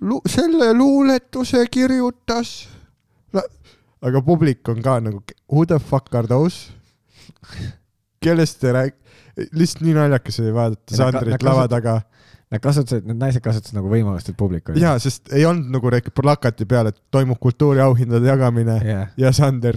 lu-, selle luuletuse kirjutas. aga publik on ka nagu who the fuck are those? kellest te rääg-, lihtsalt nii naljakas oli vaadata Sandrit nad lava taga Nad kasutasid, need naised kasutasid nagu võimalust, et publik oli. ja sest ei olnud nagu rek- plakati peal, et toimub kultuuriauhindade jagamine jah. ja Sander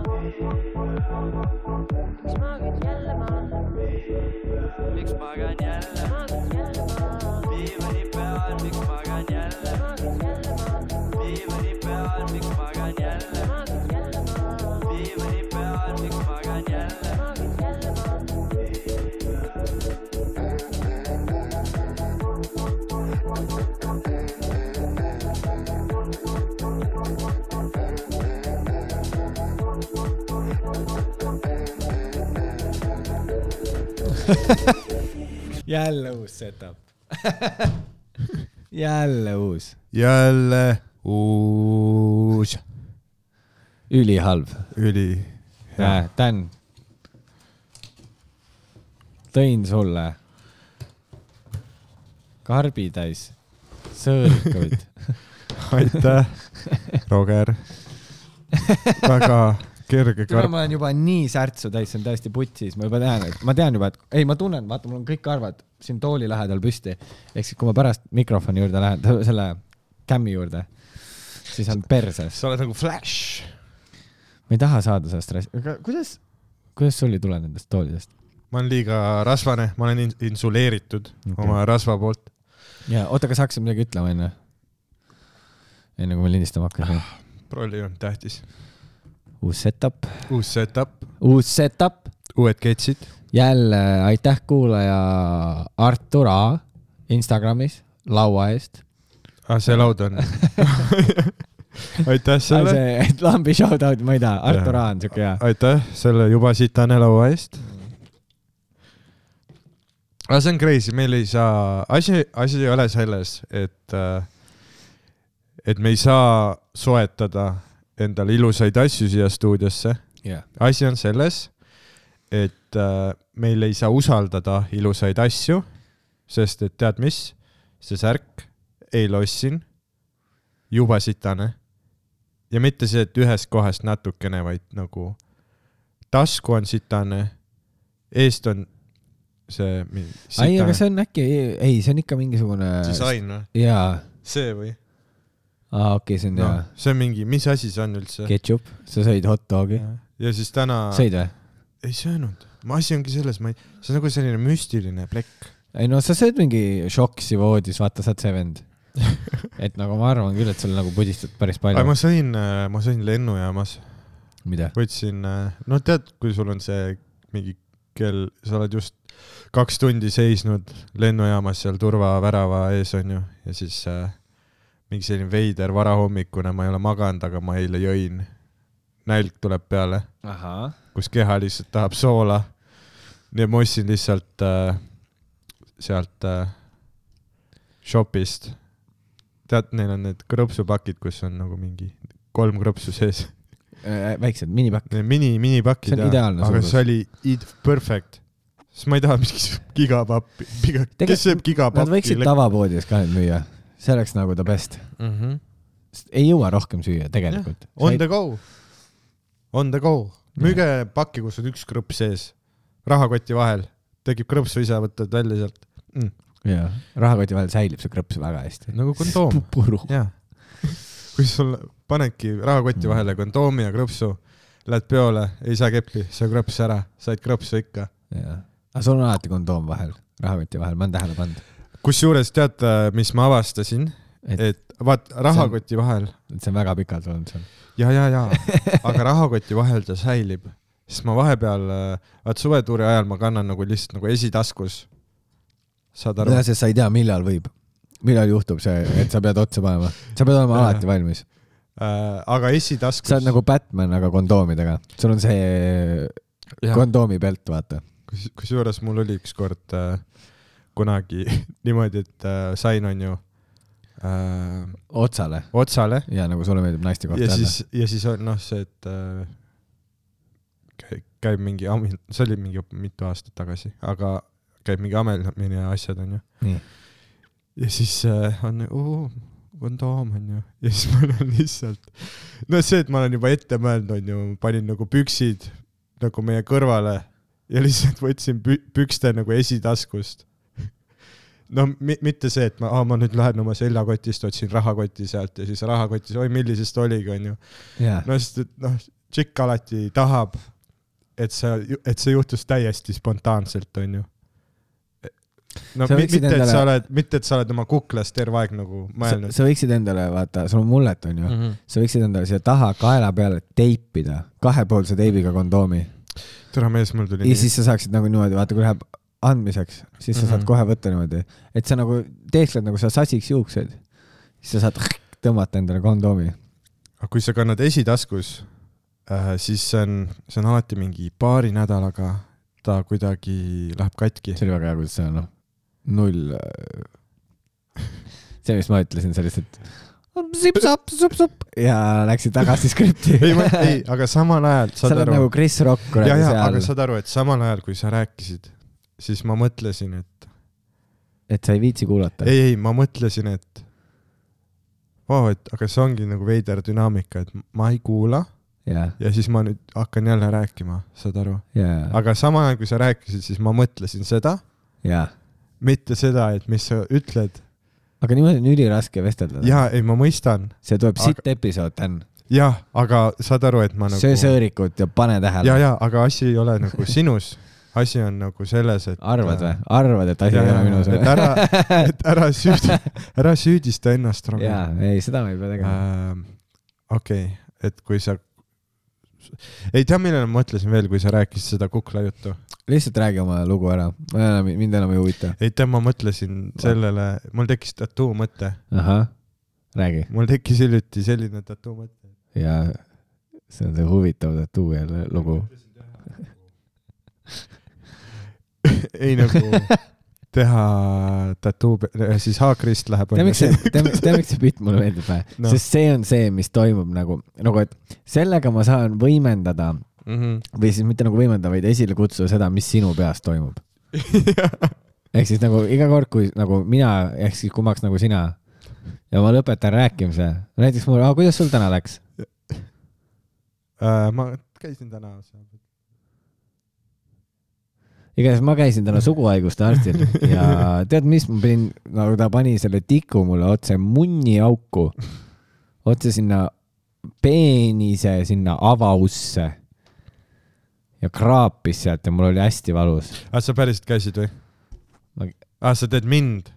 Miks magad jälle maha? miks magan jälle magad jälle maha? diivani peal, miks magan jälle uus setup. jälle uus. jälle uus ülihalb. üli näe, Dan. tõin sulle karbitäis sõõrikuid. aitäh, Roger. väga kerge karp. ma olen juba nii särtsu täis, see on täiesti putsis, ma juba tean, et ma tean juba, et ei, ma tunnen, vaata, mul on kõik karvad siin tooli lähedal püsti. ehk siis, kui ma pärast mikrofoni juurde lähen, selle kämmi juurde, siis on perses. sa oled nagu Flash. ma ei taha saada sellest rassi, aga kuidas, kuidas sul ei tule nendest toolidest? ma olen liiga rasvane, ma olen in- insuleeritud okay. oma rasva poolt. ja oota, kas hakkasid midagi ütlema enne? enne kui me lindistama hakkasime. prolli ei olnud tähtis. Uus setup, uus setup, uus setup, uued ketsid. jälle aitäh kuulaja Artur A Instagramis laua eest. ah, see laud on. aitäh selle, see, lambi shout out, ma ei tea, Artur A on siuke hea. aitäh selle juba sitane laua eest. aga see on crazy, meil ei saa, asi, asi ei ole selles, et, et me ei saa soetada endale ilusaid asju siia stuudiosse. jah, asi on selles, et äh, meil ei saa usaldada ilusaid asju, sest et tead mis, see särk, eile ostsin, juba sitane. ja mitte see, et ühest kohast natukene, vaid nagu tasku on sitane, eest on see ei, aga see on äkki, ei, see on ikka mingisugune. disain või? jaa, see või? Aa okei, see on noh hea,. see on mingi, mis asi see on üldse? Ketchup, sa sõid hot dogi, ja siis täna sõid või? ei söönud, asi ongi selles, ma ei, see on nagu selline müstiline plekk. ei no sa sööd mingi šoksi voodis, vaata, sa oled see vend. et nagu ma arvan küll, et sul nagu pudistad päris palju ma. sõin, ma sõin lennujaamas, võtsin, no tead, kui sul on see mingi kell, sa oled just kaks tundi seisnud lennujaamas seal turvavärava ees onju ja siis äh, mingi selline veider varahommikune, ma ei ole maganud, aga ma eile jõin. nälg tuleb peale, kus keha lihtsalt tahab soola. nii et ma ostsin lihtsalt äh, sealt äh, shopist. tead, neil on need krõpsupakid, kus on nagu mingi kolm krõpsu sees. Äh, väiksed minipakk. Mini, minipakid See on ideaalne aga suurus. see oli id- perfect. sest ma ei taha mingit gigapappi, kes sööb gigapappi? Nad võiksid tavapoodides ka nüüd müüa, see oleks nagu the best. mm. -hmm. ei jõua rohkem süüa tegelikult. On the go, on the go, müüge pakki, kus on üks krõps sees, rahakoti vahel, tekib krõpsu ise, võtad välja sealt mm.. jaa, rahakoti vahel säilib see krõps väga hästi. nagu kondoom, puru. jaa. kui sul panedki rahakoti vahele kondoomi ja krõpsu, lähed peole, ei saa keppi, see krõps ära, said krõpsu ikka. jaa, aga sul on alati kondoom vahel, rahakoti vahel, ma olen tähele pannud. Kusjuures tead, mis ma avastasin, et, et vaat rahakoti vahel et see on väga pikalt olnud seal. ja, ja, ja, aga rahakoti vahel ta säilib, sest ma vahepeal, vaat suvetuuri ajal ma kannan nagu lihtsalt nagu esitaskus saad aru jah,? sest sa ei tea, millal võib, millal juhtub see, et sa pead otsa panema, sa pead olema alati valmis. Äh, aga esitaskus. sa oled nagu Batman, aga kondoomidega, sul on see kondoomipelt, vaata. kus, kusjuures mul oli ükskord äh, kunagi niimoodi, et äh, sain, onju äh, otsale otsale ja nagu sulle meeldib naiste kohta ja öelda. siis, ja siis on noh, see, et äh, kä- käib mingi, see oli mingi mitu aastat tagasi, aga käib mingi ameldamine ja asjad onju. nii, ja siis äh, on uh, kondoom onju ja siis mul on lihtsalt, no see, et ma olen juba ette mõelnud onju, panin nagu püksid nagu meie kõrvale ja lihtsalt võtsin pü- pükste nagu esitaskust. No mi mitte see, et ma, ma nüüd lähen oma seljakotist, otsin rahakoti sealt ja siis rahakotis, oi millisest oligi onju. jaa. no sest, et noh, tšikk alati tahab, et see, et see juhtus täiesti spontaanselt, onju. no Sa mitte, et endale- sa oled, mitte, et sa oled oma kuklas terve aeg nagu sa, mõelnud. sa võiksid endale, vaata, sul on mullet, onju mm. -hmm. sa võiksid endale siia taha kaela peale teipida, kahepoolse teibiga kondoomi tere mees, mul tuli ja siis sa saaksid nagu niimoodi, vaata, kui läheb andmiseks, siis sa mm -hmm. saad Mhm. kohe võtta niimoodi, et sa nagu teeskled nagu sa sasiks juuksed, siis sa saad tõmmata endale kondoomi. aga kui sa kannad esitaskus äh,, siis see on, see on alati mingi paari nädalaga ta kuidagi läheb katki. see oli väga hea, kuidas sa noh, null. see, mis ma ütlesin, see lihtsalt sips-saps-sup-sup ja läksid tagasi skripti. ei, ei, aga samal ajal sa oled aru nagu Chris Rock ja, ja, aga saad aru, et samal ajal, kui sa rääkisid, siis ma mõtlesin, et et sa ei viitsi kuulata. ei, ei, ma mõtlesin, et vau, et aga see ongi nagu veider dünaamika, et ma ei kuula ja, ja siis ma nüüd hakkan jälle rääkima, saad aru? ja, aga samal ajal, kui sa rääkisid, siis ma mõtlesin seda, ja, mitte seda, et mis sa ütled. aga niimoodi on üliraske vestelda. ja ei, ma mõistan, see tuleb Aga- sitt episood, Dan. jah, aga saad aru, et ma nagu söö sõõrikut ja pane ja, tähele. ja aga asi ei ole nagu sinus asi on nagu selles, et arvad või? arvad, et asi ei ole, minus et ära, et ära süüdi, ära süüdista ennast rohkem. jaa, ei, seda ma ei pea tegema. Ähm, okei, et kui sa, ei tea, millele ma mõtlesin veel, kui sa rääkisid seda kukla juttu. lihtsalt räägi oma lugu ära, mind enam ei huvita. ei tea, ma mõtlesin sellele, mul tekkis tattoo mõte, ahah, räägi. mul tekkis hiljuti selline tattoo mõte. ja see on see huvitav tattoo jälle lugu. ei nagu teha tattoo, siis haakrist läheb. tead, miks see, tead, miks see bitt mulle meeldib või No. sest see on see, mis toimub nagu, nagu et sellega ma saan võimendada Mhm. või siis mitte nagu võimendada, vaid esile kutsuda seda, mis sinu peas toimub. ehk siis nagu iga kord, kui nagu mina, ehk siis kui ma oleks nagu sina ja ma lõpetan rääkimise, näiteks mul, kuidas sul täna läks? Äh, ma käisin täna seal. Igatahes ma käisin täna suguhaiguste arstil ja tead, mis ma pidin, nagu ta pani selle tiku mulle otse munniauku, otse sinna peenise sinna avausse ja kraapis sealt ja mul oli hästi valus. ah, sa päriselt käisid või Ma-? ah, sa teed mind?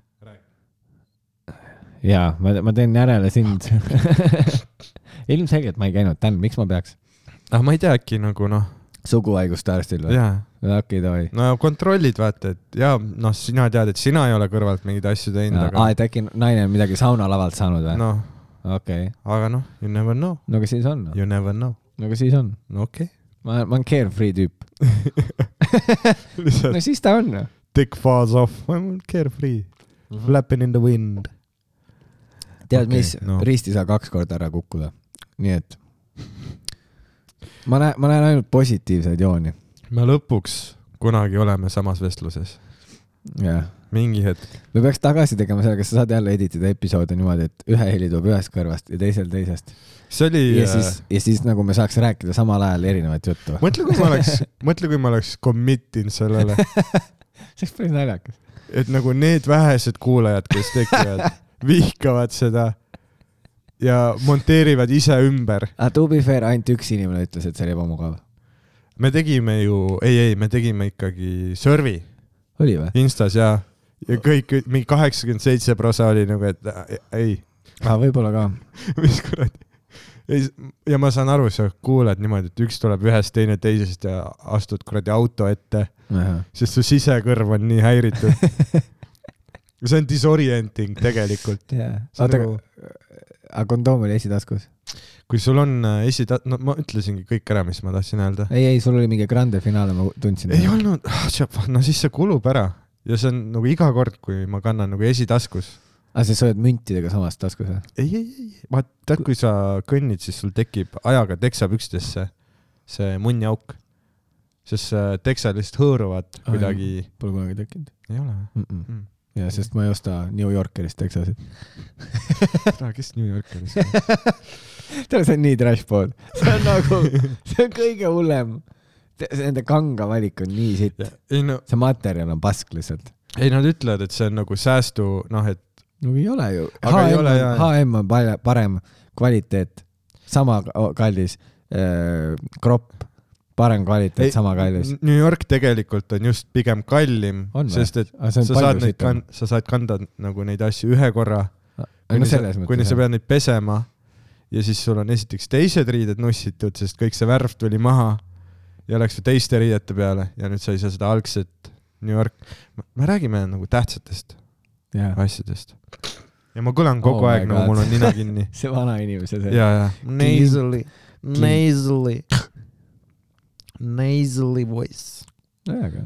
ja ma, ma teen järele sind. ilmselgelt ma ei käinud, Dan, miks ma peaks? ah, ma ei tea, äkki nagu noh, suguhaiguste arstil või? jaa okei, davai. no kontrollid, vaata, et ja noh, sina tead, et sina ei ole kõrvalt mingeid asju teinud, aa, aga et äkki naine on midagi saunalavalt saanud või? noh, okei, aga noh, you never know, no aga siis on, you never know, no aga siis on. no okei ma, ma olen carefree tüüp. okay.. no siis ta on. dick falls off, I m carefree, flapping in the wind. tead okay,, mis no. no., riist ei saa kaks korda ära kukkuda. nii et ma näen, ma näen ainult positiivseid jooni. Me lõpuks kunagi oleme samas vestluses, jah, mingi hetk. me peaks tagasi tegema selle, kas sa saad jälle editida episoode niimoodi, et ühe heli tuleb ühest kõrvast ja teisel teisest. see oli, ja siis, ja siis nagu me saaks rääkida samal ajal erinevat juttu. mõtle, kui ma oleks, mõtle, kui ma oleks commit inud sellele, see oleks päris naljakas. et nagu need vähesed kuulajad, kes tekivad, vihkavad seda ja monteerivad ise ümber. aga to be fair, ainult üks inimene ütles, et see oli ebamugav. Me tegime ju, ei, ei, me tegime ikkagi servi oli või? Instas ja, ja kõik, mingi kaheksakümmend seitse prosa oli nagu, et äh, ei, aa, võib-olla ka. mis kuradi. ja ma saan aru, sa kuulad niimoodi, et üks tuleb ühest, teine teisest ja astud kuradi auto ette, sest su sisekõrv on nii häiritud. see on disorienting tegelikult. on oota, nagu- aga kondoom oli esitaskus? Kui sul on äh, esita-, no ma ütlesingi kõik ära, mis ma tahtsin öelda. ei, ei, sul oli mingi grande finaale, ma tundsin. ei olnud, no siis see kulub ära ja see on nagu iga kord, kui ma kannan nagu esitaskus. aa, Ah, sa sööd müntidega samas taskus või? ei, ei, ei, vaat tead, kui sa kõnnid, siis sul tekib ajaga teksapükstesse see munniauk. sest see teksad lihtsalt hõõruvad kuidagi. Pole kunagi tekkinud ei ole või mm? -mm. mm.? ja sest ma ei osta New Yorkerist Texasit. kes New Yorkeris tead, see on nii trash pool. see on nagu, see on kõige hullem. Nende kanga valik on nii sitt. no, see materjal on pask lihtsalt. ei nad ütlevad, et see on nagu säästu, noh, et no ei ole ju. HM on HM parem kvaliteet, sama ka- kallis äh,. kropp, parem kvaliteet, sama kallis. New York tegelikult on just pigem kallim sest et sa saad neid sa saad kanda nagu neid asju ühe korra, no kuni sa kuni sa. pead neid pesema ja siis sul on esiteks teised riided nussitud, sest kõik see värv tuli maha ja läks teiste riidete peale ja nüüd sa ei saa seda algset New York, me räägime nagu tähtsatest jah, asjadest. ja ma kõlan kogu Oh aeg nagu mul on nina kinni. see vana inimese see. ja, ja. Nasally, nasally, nasally voice. aga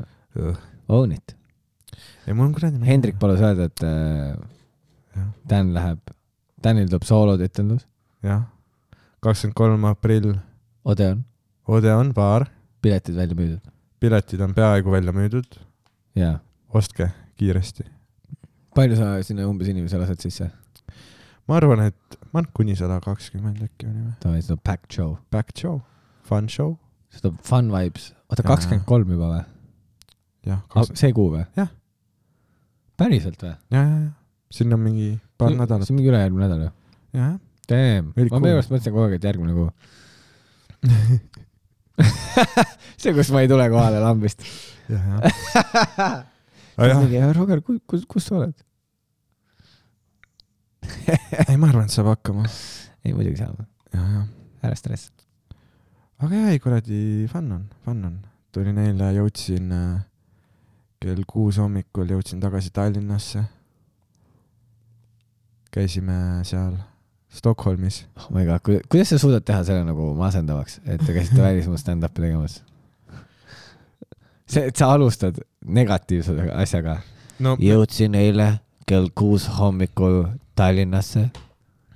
own it. ja mul on kuradi. Hendrik palus öelda, et äh. Dan läheb, Danil tuleb soolotütendus, jah, kakskümmend kolm aprill, Odeon, Odeon baar, piletid välja müüdud. piletid on peaaegu välja müüdud, jaa. ostke kiiresti. palju sa sinna umbes inimesi lased sisse? ma arvan, et ma arvan, kuni sada kakskümmend äkki oli või? davai, see tuleb packed show. Back show, fun show, see tuleb fun vibes. oota, kakskümmend kolm juba või? jah, ja, see kuu või? Jah. päriselt või? ja, ja, sinna on mingi paar nädalat see, on mingi ülejärgmine nädal ju. jah, Damn, ma minu arust mõtlesin kogu aeg, et järgmine kuu. see, kus ma ei tule kohale lambist. jah, mingi, Roger, kus, kus, kus sa oled? ei ma arvan, et saab hakkama, ei, muidugi ja. ära stress. aga jah, ei kuradi fun on, fun on. tulin eile, jõudsin äh, kell kuus hommikul jõudsin tagasi Tallinnasse. käisime seal Stockholmis. oh my god, kuidas sa suudad teha selle nagu masendavaks, et te käisite välismaal stand-up'i tegemas? see, et sa alustad negatiivse asjaga. no jõudsin eile kell kuus hommikul Tallinnasse,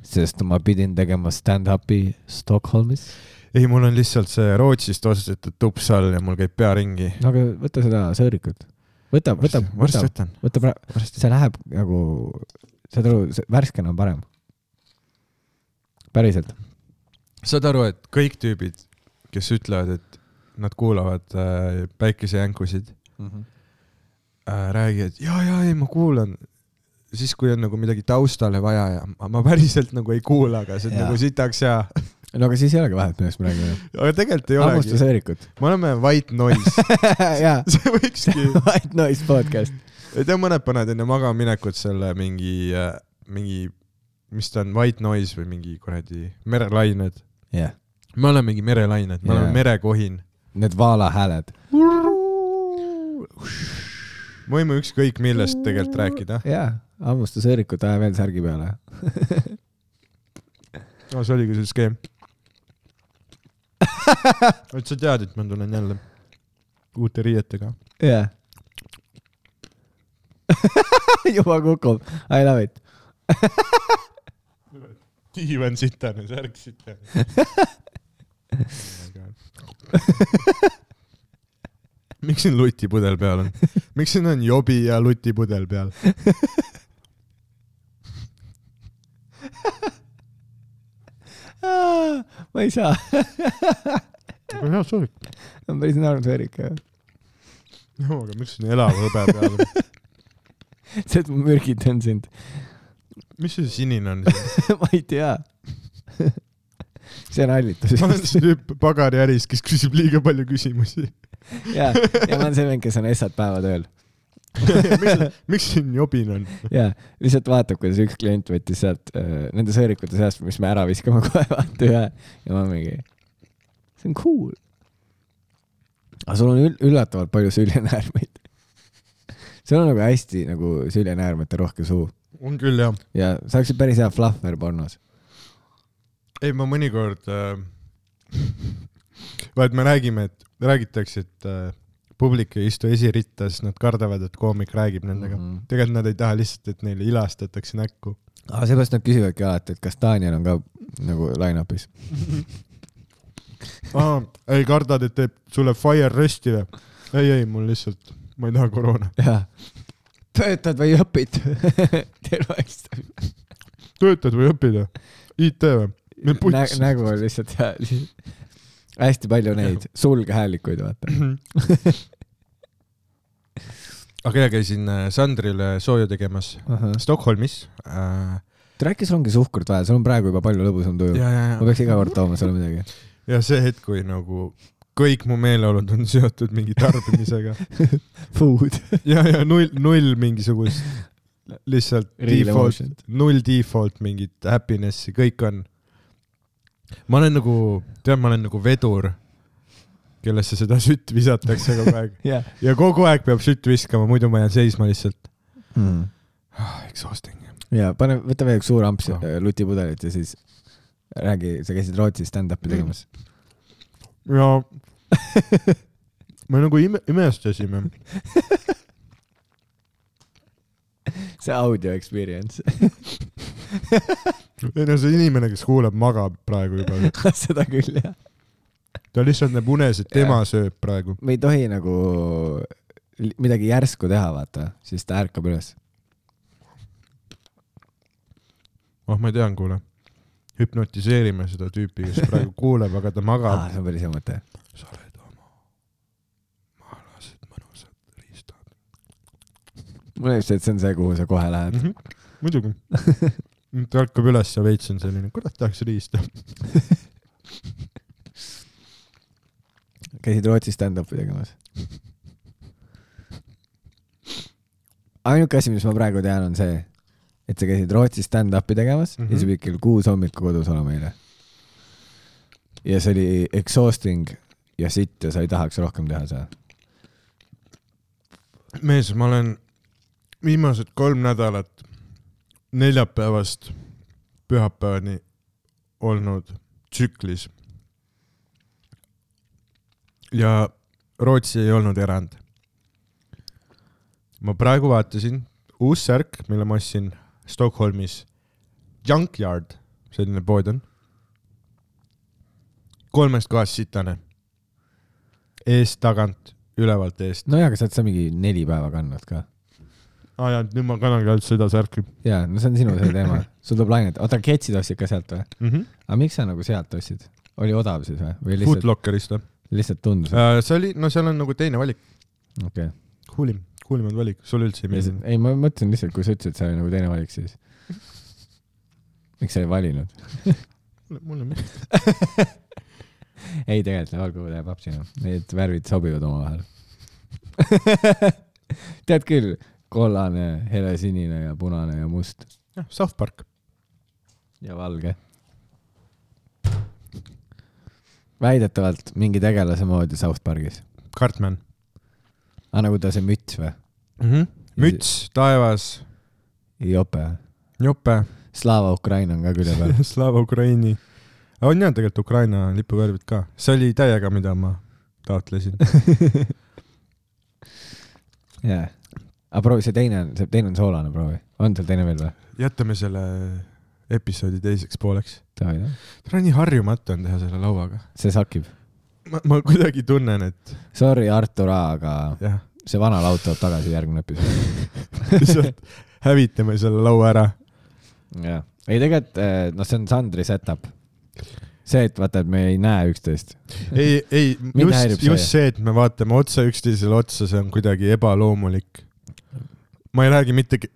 sest ma pidin tegema stand-up'i Stockholmis. ei, mul on lihtsalt see Rootsist ostetud tups all ja mul käib pea ringi. no aga võta seda sõõrikut. võta, võta, võta, võta praegu, see läheb nagu, saad aru, värskena on parem. päriselt. saad aru, et kõik tüübid, kes ütlevad, et nad kuulavad äh, päikesejänkusid äh,, räägivad ja, ja ei, ma kuulan. siis, kui on nagu midagi taustale vaja ja ma, ma päriselt nagu ei kuula, aga see on nagu sitaks hea. no aga siis ei olegi vahet, millest me räägime. aga tegelikult ei olegi. sõõrikut. me oleme white noise, see võikski, White Noise podcast. ei tea, mõned panevad enne magamaminekut selle mingi, mingi, mis ta on, white noise või mingi kuradi merelained. jah, me olemegi merelained, me Jaa. oleme merekohin. need vaala hääled. me võime ükskõik millest tegelikult rääkida. jaa, hammusta sõõrikut, aja veel särgi peale. no see oligi see skeem. et sa tead, et ma tulen jälle uute riietega. jah. juba kukub, I love it. diivan sitane, särk sitane. miks siin lutipudel peal on? miks siin on jobi ja lutipudel peal? ma ei saa, aga hea soorik. on päris naerusväärik jah. no aga miks siin elav hõbe peal on? see, et ma mürgitan sind, mis see sinine on siin? ma ei tea. see on hallitus. ma olen see tüüp pagariäris, kes küsib liiga palju küsimusi. ja, ja ma olen see vend, kes on Essat päevatööl. miks, miks siin jobin on? ja lihtsalt vaatab, kuidas üks klient võttis sealt äh, nende sõõrikute seast, mis me ära viskame kohe, vaata ühe ja ma mingi, see on cool. aga sul on ül- üllatavalt palju süljenäärmeid. sul on nagu hästi nagu süljenäärmete rohke suu on küll jah. ja sa oleksid päris hea fluffer pornos. ei, ma mõnikord äh, vaat me räägime, et räägitakse, et äh, publik ei istu esiritta, sest nad kardavad, et koomik räägib nendega mm. -hmm. tegelikult nad ei taha lihtsalt, et neile ilastatakse näkku. aga seepärast nad küsivadki alati, et kas Daniel on ka nagu line-up'is. ei, kardad, et teeb sulle fire resti või? ei, ei, mul lihtsalt, ma ei taha koroona. jah. Töötad või õpid? terve töötad või õpid või? IT või? Nä, nägu on lihtsalt hea, hästi palju neid sulghäälikuid, vaata. aga eile käisin äh, Sandrile sooja tegemas Stockholmis äh,. tere, äkki sul ongi suhkrut vaja, sul on praegu juba palju lõbusam tuju. ma peaks iga kord tooma sulle midagi. ja see hetk, kui nagu kõik mu meeleolud on seotud mingi tarbimisega Food. ja, ja null, null mingisugust lihtsalt Real default null default mingit happiness'i, kõik on. ma olen nagu, tead, ma olen nagu vedur, kellesse seda sütt visatakse kogu aeg jah. ja kogu aeg peab sütt viskama, muidu ma jään seisma lihtsalt Mm. Exhausting. ja pane, võta veel üks suur amps äh, lutipudelit ja siis räägi, sa käisid Rootsis stand-up'i tegemas. Ja me nagu ime, imestasime. see audio experience. ei no see inimene, kes kuulab, magab praegu juba. seda küll, jah. ta lihtsalt näeb unes, et tema sööb praegu. me ei tohi nagu midagi järsku teha, vaata, siis ta ärkab üles. oh, ma tean, kuule. Hüpnotiseerime seda tüüpi, kes praegu kuuleb, aga ta magab. see on päris hea mõte. sa oled oma maalased mõnusad riistad mulle see, et see on see, kuhu sa kohe lähed mm. -hmm. muidugi. ta ärkab üles ja veits on selline, kurat tahaks riista. käisid Rootsis stand-up'i tegemas? ainuke asi, mis ma praegu tean, on see, et sa käisid Rootsis stand-up'i tegemas mm. -hmm. ja sa pidid kell kuus hommikul kodus olema eile. ja see oli exhausting ja sitt ja sa ei tahaks rohkem teha seda. mees, ma olen viimased kolm nädalat neljapäevast pühapäevani olnud tsüklis. ja Rootsi ei olnud erand. ma praegu vaatasin, uus särk, mille ma ostsin Stockholmis, Junkyard, selline pood on. kolmest kohast sitane. eest, tagant, ülevalt eest. nojah, aga sa oled seal mingi neli päeva kandnud ka. aa jaa, nüüd ma kannangi ainult seda särki jaa, no see on sinu see teema. sul tuleb lainet, oota, ketsid ostsid ka sealt või? mm. -hmm. aga miks sa nagu sealt ostsid? oli odav siis või? või lihtsalt, Footlockerist või? lihtsalt tundus? see oli, no seal on nagu teine valik, okei. huulim, huulimad valik, sulle üldse ei meeldi. ei, ma mõtlesin lihtsalt, kui sa ütlesid, et see oli nagu teine valik, siis miks sa ei valinud? mulle meeldib. ei, tegelikult olgu täie papsina, need värvid sobivad omavahel. tead küll, kollane, helesinine ja punane ja must jah, South Park. ja valge. väidetavalt mingi tegelase moodi South Parkis. Cartman aa, nagu ta see müts või? mm. -hmm. müts, taevas, jope. jope, Slava Ukraina on ka külje peal. Slava Ukraini. on jah, tegelikult Ukraina lipukarbid ka, see oli täiega, mida ma taotlesin. jaa. aga proovi, see teine on, see teine on soolane, proovi. on seal teine veel või? jätame selle episoodi teiseks pooleks. täna nii harjumatu on teha selle lauaga. see sakib. ma, ma kuidagi tunnen, et Sorry, Artur A, aga jah, see vana laud tuleb tagasi järgmine episood. lihtsalt hävitame selle laua ära. jah. ei, tegelikult, noh, see on Sandri setup. see, et vaata, et me ei näe üksteist. ei, ei, just, just see, et me vaatame otsa üksteisele otsa, see on kuidagi ebaloomulik. ma ei räägi mitte ke-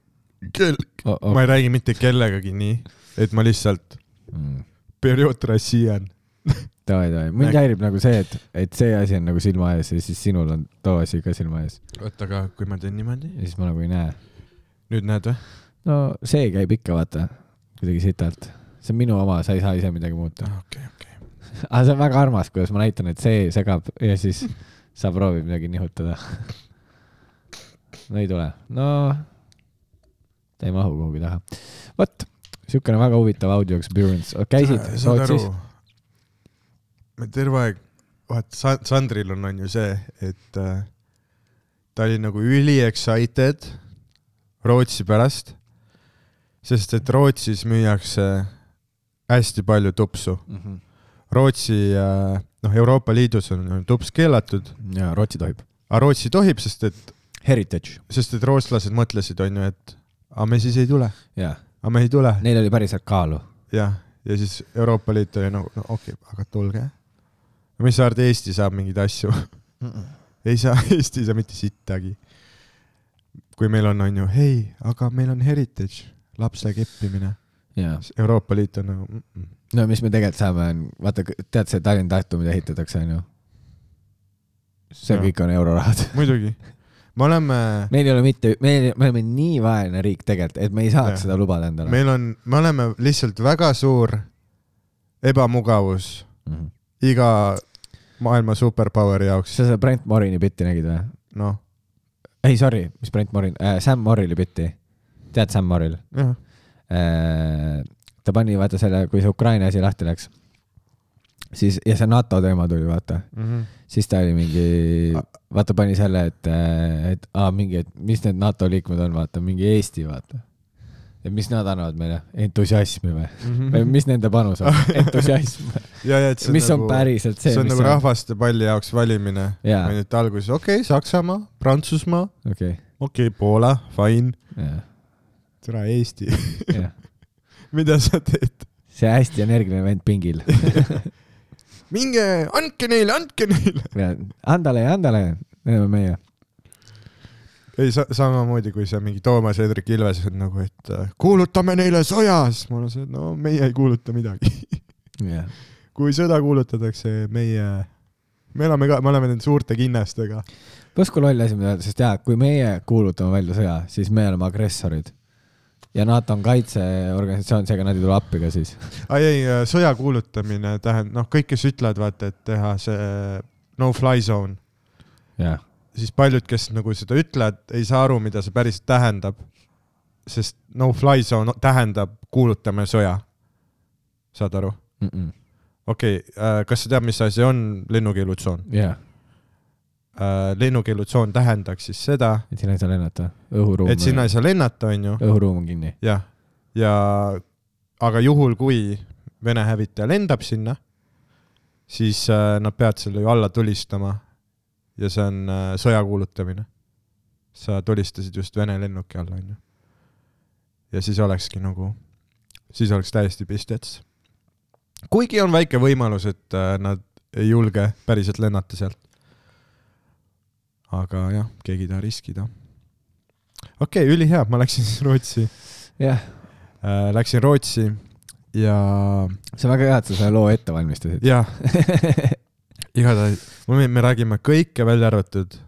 kel-, Oh, oh. ma ei räägi mitte kellegagi nii, et ma lihtsalt Mm. periood rassian. davai, davai, mind Näe- häirib nagu see, et, et see asi on nagu silma ees ja siis sinul on too asi ka silma ees oota, aga kui ma teen niimoodi, ja siis ma nagu ei näe. nüüd näed või? no see käib ikka, vaata, kuidagi sitalt. see on minu oma, sa ei saa ise midagi muuta. okei, okei. aga see on väga armas, kuidas ma näitan, et see segab ja siis sa proovid midagi nihutada. no ei tule, no ta ei mahu kuhugi taha. vot, siukene väga huvitav audio experience, käisid Rootsis?, me terve aeg, vaata, Sandril on, on ju see, et äh, ta oli nagu üli excited Rootsi pärast, sest et Rootsis müüakse hästi palju tupsu. Rootsi äh,, noh, Euroopa Liidus on tups keelatud, ja Rootsi tohib. aga Rootsi tohib, sest et, Heritage, sest et rootslased mõtlesid, on ju, et aga me siis ei tule, jaa. aga me ei tule, Neil oli päriselt kaalu. jah, ja siis Euroopa Liit oli nagu, no okei okay,, aga tulge. Mis sa arvad, Eesti saab mingeid asju? ei saa, Eesti ei saa mitte sittagi. kui meil on, on ju, hei, aga meil on heritage, lapse keppimine. Euroopa Liit on nagu mm -mm. no mis me tegelikult saame, on, vaata, tead see Tallinn-Tartu, mida ehitatakse, onju. see Jah. kõik on eurorahad. muidugi, me oleme, meil ei ole mitte, me, me oleme nii vaene riik tegelikult, et me ei saaks Jah. seda lubada endale. meil on, me oleme lihtsalt väga suur ebamugavus Mhm. Iga maailma superpoweri jaoks, sa seda Brent Morini bitti nägid või? noh, ei, sorry, mis Brent Morin äh,, Sam Morrili bitti. tead Sam Morril jah, äh,? ta pani, vaata selle, kui see Ukraina asi lahti läks, siis, ja see NATO teema tuli, vaata, siis ta oli mingi, vaata pani selle, et, et aa, mingi, et mis need NATO liikmed on, vaata mingi Eesti, vaata. Ja mis nad annavad meile, entusiasmi või? või mis nende panus on, entusiasm. ja, ja et see mis on päriselt see, see on nagu rahvaste palli jaoks valimine. On ju, et alguses okei okay,, Saksamaa, Prantsusmaa, okei, okei okay,, Poola, fine, jah, tere Eesti, jah. mida sa teed? see hästi energiline vend pingil. minge, andke neile, andke neile. andale ja andale, need oleme meie. Ei sa,, samamoodi kui sa mingi Toomas Hendrik Ilves on nagu, et äh, kuulutame neile sõja, siis mul on see, et no meie ei kuuluta midagi. jah, kui sõda kuulutatakse, meie, me elame ka, me oleme nende suurte kinnastega. pluss kui loll asi mida sest jaa, kui meie kuulutame välja sõja, siis me oleme agressorid. ja NATO on kaitseorganisatsioon, seega nad ei tule appi ka siis. ai ei, sõja kuulutamine tähendab, noh, kõik, kes ütlevad, vaata, et teha see no-fly zone, jah, siis paljud, kes nagu seda ütlevad, ei saa aru, mida see päriselt tähendab. sest no-fly zone tähendab kuulutame sõja. saad aru? okei okay,, kas sa tead, mis asi on lennukeelutsoon? jah, lennukeelutsoon tähendaks siis seda, et sinna ei saa lennata, õhuruum. et sinna ei saa lennata, onju, õhuruum on kinni. jah, ja aga juhul, kui Vene hävitaja lendab sinna, siis äh, nad peavad selle ju alla tulistama ja see on äh, sõja kuulutamine. sa tulistasid just Vene lennuki alla, onju. ja siis olekski nagu, siis oleks täiesti pistets. kuigi on väike võimalus, et äh, nad ei julge päriselt lennata sealt. aga jah, keegi ei taha riskida. okei okay,, ülihea, ma läksin siis Rootsi jah, äh,, läksin Rootsi ja, see on väga hea, et sa selle loo ette valmistasid. ja igatahes, me räägime kõike välja arvatud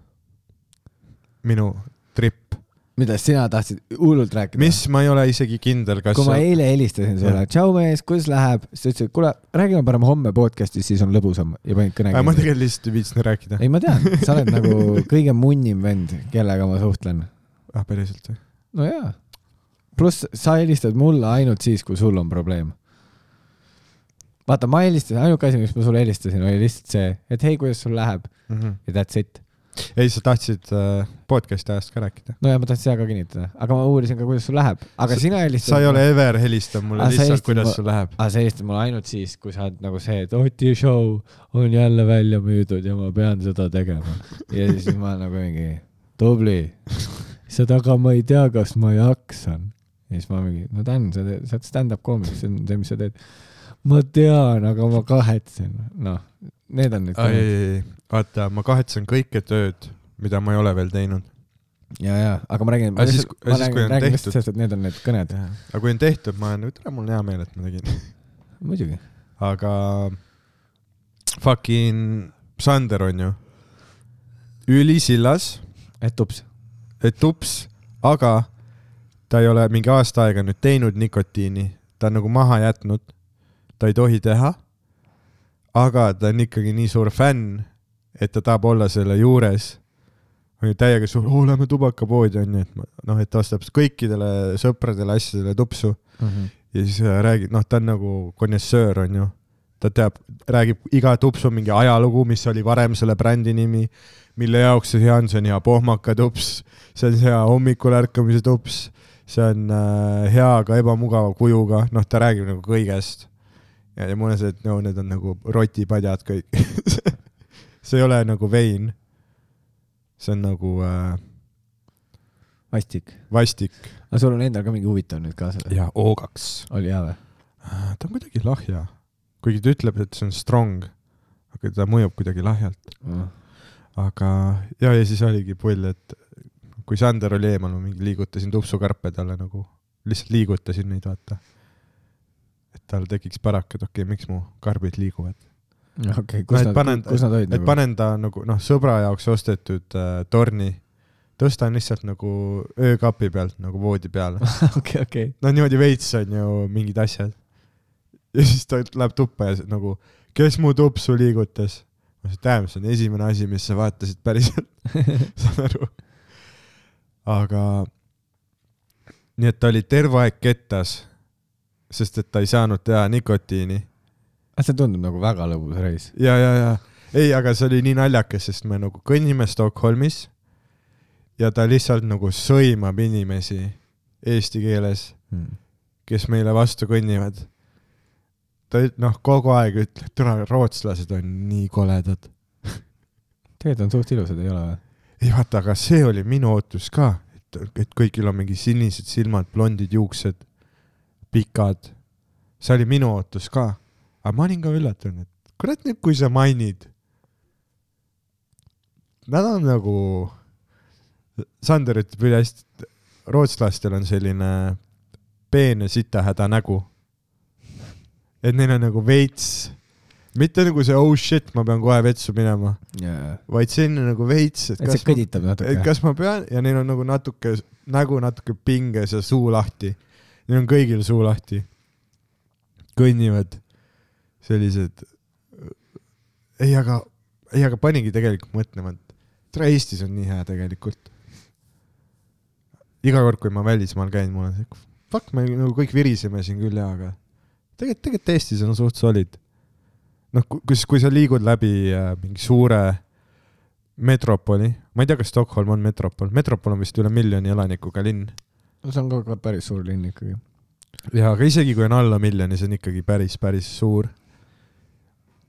minu trip, mida sina tahtsid hullult rääkida? mis ma ei ole isegi kindel, kas kui ma eile helistasin sulle, tšau mees, kuidas läheb, sa ütlesid, kuule, räägime parem homme podcast'is, siis on lõbusam ja panid kõne ma tegelikult lihtsalt ei viitsinud rääkida. ei, ma tean, sa oled nagu kõige munnim vend, kellega ma suhtlen. ah, päriselt või? no jaa. pluss sa helistad mulle ainult siis, kui sul on probleem. vaata, ma helistasin, ainuke asi, miks ma sulle helistasin, oli lihtsalt see, et hei, kuidas sul läheb ja that's it. ei, sa tahtsid äh, podcast'i ajast ka rääkida. no ja ma tahtsin seda ka kinnitada, aga ma uurisin ka, kuidas sul läheb, aga Sa- sina helistad. sa ei ole ever helistanud mulle Ah, sa lihtsalt, kuidas mu- sul läheb. aga sa helistad mulle ainult siis, kui sa oled nagu see, et Oti show on jälle välja müüdud ja ma pean seda tegema. ja siis ma nagu mingi tubli. ta, aga ma ei tea, kas ma jaksan. ja siis ma mingi, no Dan, sa teed, sa oled stand-up koomik, see on see, mis sa teed. Ma tean, aga ma kahetsen. noh, need on need ei, ei, ei, vaata, ma kahetsen kõike tööd, mida ma ei ole veel teinud. ja, ja, aga ma räägin, ma lihtsalt, ma siis, räägin, on räägin lihtsalt sellest, et need on need kõned. aga kui on tehtud, ma olen, tere, mul on hea meel, et ma tegin. muidugi. aga fucking Sander on ju ülisillas, et ups. et ups, aga ta ei ole mingi aasta aega nüüd teinud nikotiini, ta on nagu maha jätnud, ta ei tohi teha. aga ta on ikkagi nii suur fänn, et ta tahab olla selle juures. täiega suur, oo lähme tubakapoodi onju, et noh, et ta ostab kõikidele sõpradele asjadele tupsu ja siis äh, räägib, noh, ta on nagu konjessöör onju. ta teab, räägib iga tupsu mingi ajalugu, mis oli varem selle brändi nimi, mille jaoks see hea on, see on hea pohmakatups, see on hea hommikul ärkamise tups, see on äh, hea, aga ebamugava kujuga, noh, ta räägib nagu kõigest. ja, ja mul on see, et no need on nagu rotipadjad kõik. see ei ole nagu vein. see on nagu äh, vastik. vastik aga sul on endal ka mingi huvitav nüüd kaasa või? ja oogaks. oli hea või? ta on kuidagi lahja, kuigi ta ütleb, et see on strong, aga ta mõjub kuidagi lahjalt. aga ja, ja siis oligi pull, et kui Sander oli eemal, ma mingi liigutasin tupsukarpe talle nagu, lihtsalt liigutasin neid, vaata. Et tal tekiks pärak, et okei okay,, miks mu karbid liiguvad. okei, kus et nad kus nad olid et panen ta nagu noh, sõbra jaoks ostetud äh, torni, tõstan lihtsalt nagu öökapi pealt nagu voodi peale. okei, okei. no niimoodi veits on ju mingid asjad. ja siis ta läheb tuppa ja nagu, kes mu tupsu liigutas? ma ütlesin, tähendab, see on esimene asi, mis sa vaatasid päriselt saan aru. aga nii et ta oli terve aeg kettas, sest et ta ei saanud teha nikotiini see tundub nagu väga lõbus reis. ja, ja, ja ei, aga see oli nii naljakas, sest me nagu kõnnime Stockholmis ja ta lihtsalt nagu sõimab inimesi eesti keeles, kes meile vastu kõnnivad. ta noh, kogu aeg ütleb, tule, rootslased on nii koledad. tegelikult on suht ilusad, ei ole või? ei vaata, aga see oli minu ootus ka, et, et kõigil on mingi sinised silmad, blondid juuksed, pikad. see oli minu ootus ka, aga ma olin ka üllatunud, et kurat nüüd, kui sa mainid. Nad on nagu, Sander ütleb ülihästi, et rootslastel on selline peen ja sitahäda nägu. et neil on nagu veits, mitte nagu see oh shit, ma pean kohe vetsu minema, jaa. vaid selline nagu veits, et kas ma et kas ma pean ja neil on nagu natuke nägu natuke pinges ja suu lahti. Neil on kõigil suu lahti. kõnnivad sellised. ei, aga, ei, aga panigi tegelikult mõtlema, et tere, Eestis on nii hea tegelikult. iga kord, kui ma välismaal käin, mul on see, fuck, me nagu kõik viriseme siin küll ja, aga tegelikult, tegelikult Eestis on suht solid. noh, kus, kui sa liigud läbi äh, mingi suure metropoli, ma ei tea, kas Stockholm on metropol, metropol on vist üle miljoni elanikuga linn. See on ka- ka päris suur linn ikkagi. ja aga isegi kui on alla miljoni, see on ikkagi päris, päris suur.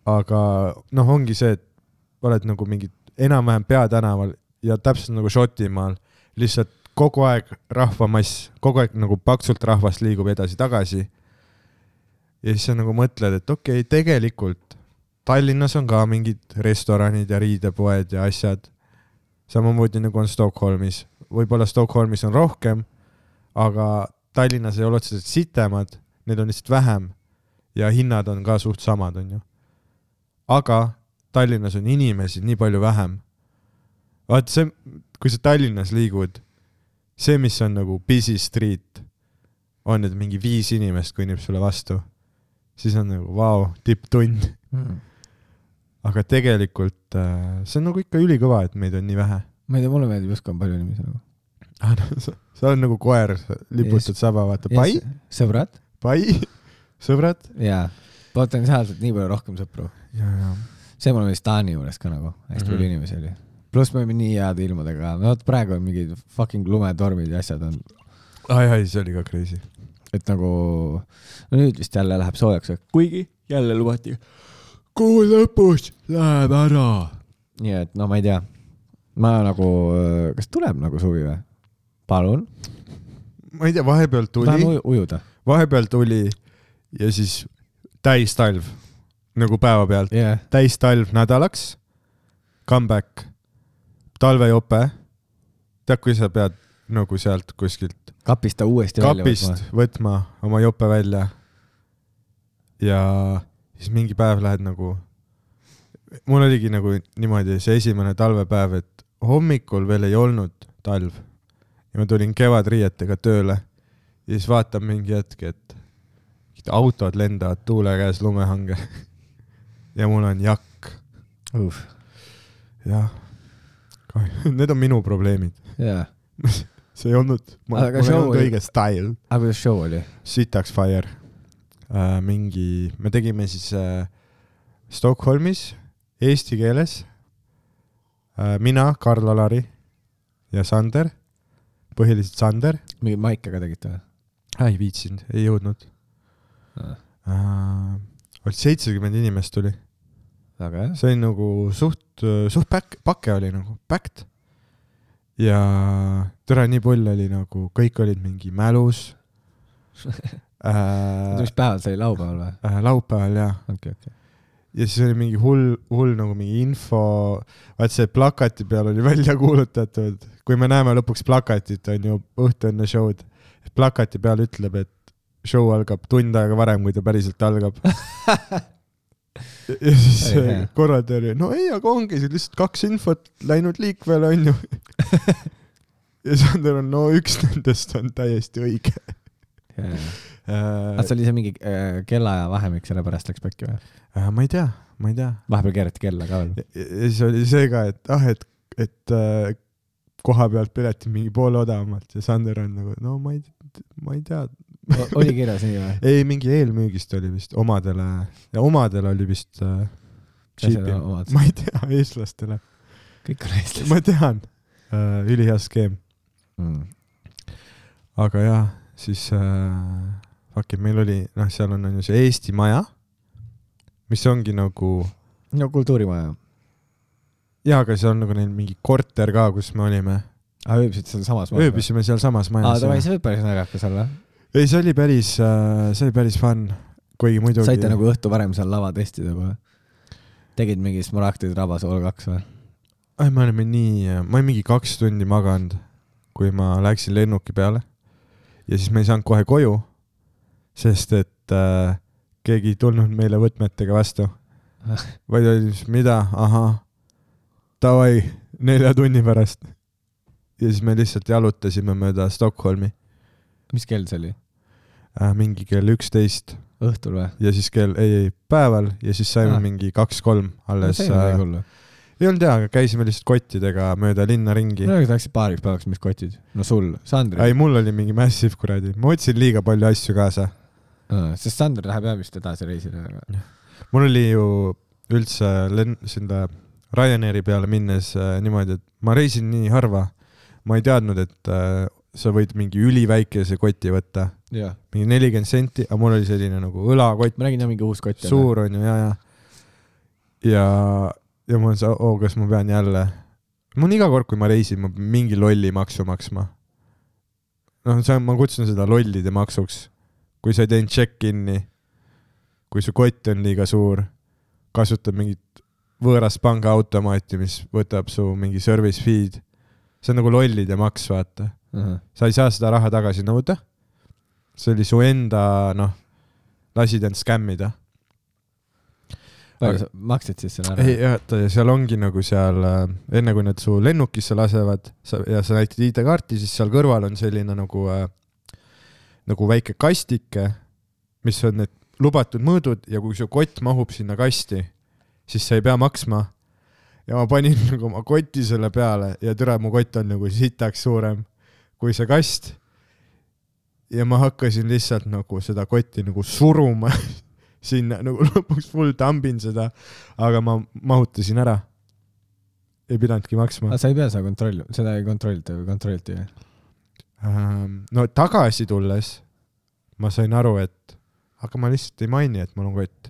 aga noh, ongi see, et oled nagu mingi enam-vähem peatänaval ja täpselt nagu Šotimaal, lihtsalt kogu aeg rahvamass, kogu aeg nagu paksult rahvast liigub edasi-tagasi. ja siis sa nagu mõtled, et okei okay,, tegelikult Tallinnas on ka mingid restoranid ja riidepoed ja asjad. samamoodi nagu on Stockholmis, võib-olla Stockholmis on rohkem, aga Tallinnas ei ole otseselt sitemad, neid on lihtsalt vähem ja hinnad on ka suht samad, onju. aga Tallinnas on inimesi nii palju vähem. vaat see, kui sa Tallinnas liigud, see, mis on nagu busy street, on, et mingi viis inimest kõnnib sulle vastu, siis on nagu vau wow,, tipptund. aga tegelikult äh, see on nagu ikka ülikõva, et meid on nii vähe. ma ei tea, mulle meeldib kui on palju inimesi nagu. Ah, sa, oled nagu koer, liputad Yes. saba, vaata, pai, sõbrad? pai, sõbrad. jaa, potentsiaalselt nii palju rohkem sõpru. see mul oli Taani juures ka nagu, hästi Mhm. palju inimesi oli. pluss me olime nii heade ilmadega, no vot praegu on mingid fucking lumetormid ja asjad on, ai, ai, see oli ka crazy. et nagu, no nüüd vist jälle läheb soojaks, kuigi jälle lubati. kuu lõpus läheb ära. nii et no ma ei tea, ma nagu, kas tuleb nagu suvi või? palun, ma ei tea, vahepeal tahan tuli, uju- ujuda. vahepeal tuli ja siis täistalv nagu päevapealt, yeah., täistalv nädalaks, comeback, talvejope. tead, kui sa pead nagu sealt kuskilt kapist ta uuesti kapist välja võtma oma jope välja ja siis mingi päev lähed nagu, mul oligi nagu niimoodi see esimene talvepäev, et hommikul veel ei olnud talv ja ma tulin kevadriietega tööle ja siis vaatan mingi hetk, et autod lendavad tuule käes lumehange ja mul on jakk, jah, Need on minu probleemid, jaa. see ei olnud, mul ei olnud oli- õige stail. aga kuidas show oli? sitaks fire äh,. mingi, me tegime siis äh, Stockholmis eesti keeles äh,. mina, Karl-Alari ja Sander, põhiliselt Sander mingi maike ka tegite või? ei viitsinud, ei jõudnud äh,. oli seitsekümmend inimest tuli, see oli nagu suht, suht back, pake oli nagu, backed. ja tere, nii pull oli nagu, kõik olid mingi mälus äh, mis. päeval see oli, laupäeval või? äh, laupäeval jaa okei, okei. Ja siis oli mingi hull, hull nagu mingi info, vaat see plakati peal oli välja kuulutatud, kui me näeme lõpuks plakatit, on ju, õhtu enne show'd, plakati peal ütleb, et show algab tund aega varem, kui ta päriselt algab. ja siis korraldaja oli, no ei, aga ongi siin lihtsalt kaks infot läinud liikvele, onju. ja Sander on, no üks nendest on täiesti õige. aga see oli see mingi äh, kellaaja vahemik, sellepärast läks pekki või? Ma ei tea, ma ei tea vahepeal keerati kella ka veel. ja siis oli see ka, et ah, et, et äh, koha pealt piletid mingi poole odavamalt ja Sander on nagu, no ma ei, ma ei tea. oli kirjas nii või? ei, mingi eelmüügist oli vist omadele omadele oli vist äh,. ma ei tea, eestlastele, kõik on eestlased. ma tean äh,, ülihea skeem, Mm. aga jah, siis äh, fuck it, meil oli, noh, seal on, on ju see Eesti Maja, mis ongi nagu no kultuurimaja. jaa, aga see on nagu neil mingi korter ka, kus me olime, aa, ööbisid seal samas majas? ööbisime sealsamas aa, majas. davai, see võib päris naljakas olla. ei, see oli päris, see oli päris fun, kuigi muidugi. saite nagu õhtu varem seal lava testida kohe? tegid mingi Smaragdide rabas all kaks või? ai, me olime nii, ma olin mingi kaks tundi maganud, kui ma läksin lennuki peale ja siis me ei saanud kohe koju, sest et äh, keegi ei tulnud meile võtmetega vastu, vaid oli siis mida, ahah, davai, nelja tunni pärast. ja siis me lihtsalt jalutasime mööda Stockholmi mis kell see oli? äh, mingi kell üksteist õhtul või? ja siis kell, ei, ei päeval ja siis saime Ah. mingi kaks-kolm alles ole äh, ei olnud jaa, aga käisime lihtsalt kottidega mööda linna ringi no sa läksid paariks päevaks, mis kotid? no sul, Sandril ei,. mul oli mingi massive kuradi, ma võtsin liiga palju asju kaasa. Sest Sander läheb jah vist edasi reisile. mul oli ju üldse len-, sinna Ryanairi peale minnes äh, niimoodi, et ma reisin nii harva, ma ei teadnud, et äh, sa võid mingi üliväikese koti võtta, mingi nelikümmend senti, aga mul oli selline nagu õlakott, ma nägin jah mingi uus kott. suur on ju, ja, ja. ja, ja on see, oo, kas ma pean jälle, mul on iga kord, kui ma reisin, ma pean mingi lolli maksu maksma. noh, see on, ma kutsun seda lollide maksuks. Kui sa ei teinud check-in'i, kui su kott on liiga suur, kasutad mingit võõrast pangaautomaati, mis võtab su mingi service fee'd. see on nagu lollide maks, vaata. sa ei saa seda raha tagasi nõuda. see oli su enda, noh, lasid end skämmida palju sa maksid siis selle ei, ära? oota, ja seal ongi nagu seal äh, enne kui nad su lennukisse lasevad sa, ja sa näitad ID-kaarti, siis seal kõrval on selline nagu äh,, nagu väike kastike, mis on need lubatud mõõdud ja kui su kott mahub sinna kasti, siis sa ei pea maksma. ja ma panin nagu oma koti selle peale ja tere, mu kott on nagu sitaks suurem kui see kast. ja ma hakkasin lihtsalt nagu seda kotti nagu suruma sinna nagu lõpuks full tambin seda, aga ma mahutasin ära. ei pidanudki maksma sa ei pea seda kontrollima, seda ei kontrollita või kontrolliti või? Ähm, no tagasi tulles ma sain aru, et aga ma lihtsalt ei maini, et mul on kott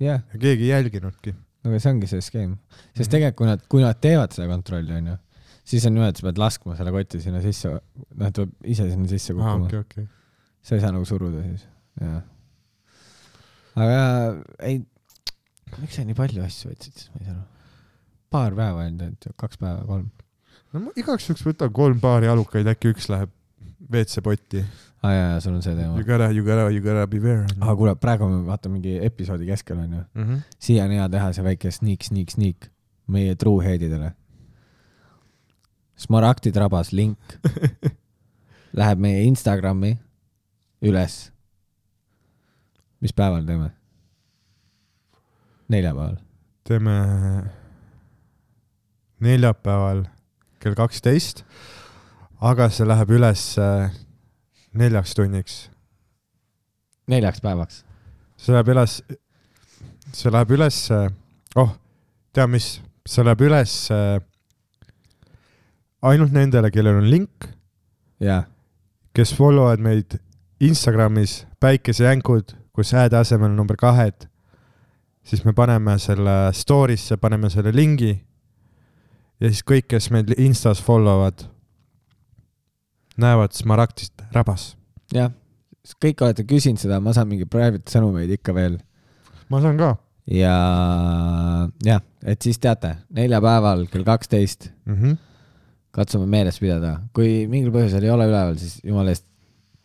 jah, ja keegi ei jälginudki. aga see ongi see skeem. sest Mhm. tegelikult, kui nad, kui nad teevad seda kontrolli, onju, siis on niimoodi, et sa pead laskma selle koti sinna sisse, noh, ta peab ise sinna sisse kukkuma okei, okei. sa ei saa nagu suruda siis, jah. aga ei, miks sa nii palju asju võtsid siis, ma ei saa aru. paar päeva ainult, kaks päeva, kolm. no ma igaks juhuks võtan kolm paari jalukaid, äkki üks läheb WC-potti. aa ah, jaa, jaa, sul on see teema You. gotta, you gotta, you gotta be there. aga kuule, praegu me vaata mingi episoodi keskel onju, mm. -hmm. siia on hea teha see väike sneak, sneak, sneak meie true headidele. Smaragdi trabas link läheb meie Instagrami üles. mis päeval teeme? neljapäeval. teeme neljapäeval kell kaksteist, aga see läheb üles äh, neljaks tunniks. neljaks päevaks. see läheb üles, see läheb üles, oh, tea mis, see läheb üles äh, ainult nendele, kellel on link, jaa, kes followvad meid Instagramis päikesejänkud, kus hääde asemel number kahed, siis me paneme selle story'sse, paneme selle lingi ja siis kõik, kes meid Instas followvad, näevad smaragdist rabas. jah. kõik olete küsinud seda, ma saan mingi private sõnumeid ikka veel ma saan ka ja jah, et siis teate, neljapäeval kell kaksteist mm. -hmm. katsume meeles pidada, kui mingil põhjusel ei ole üleval, siis jumala eest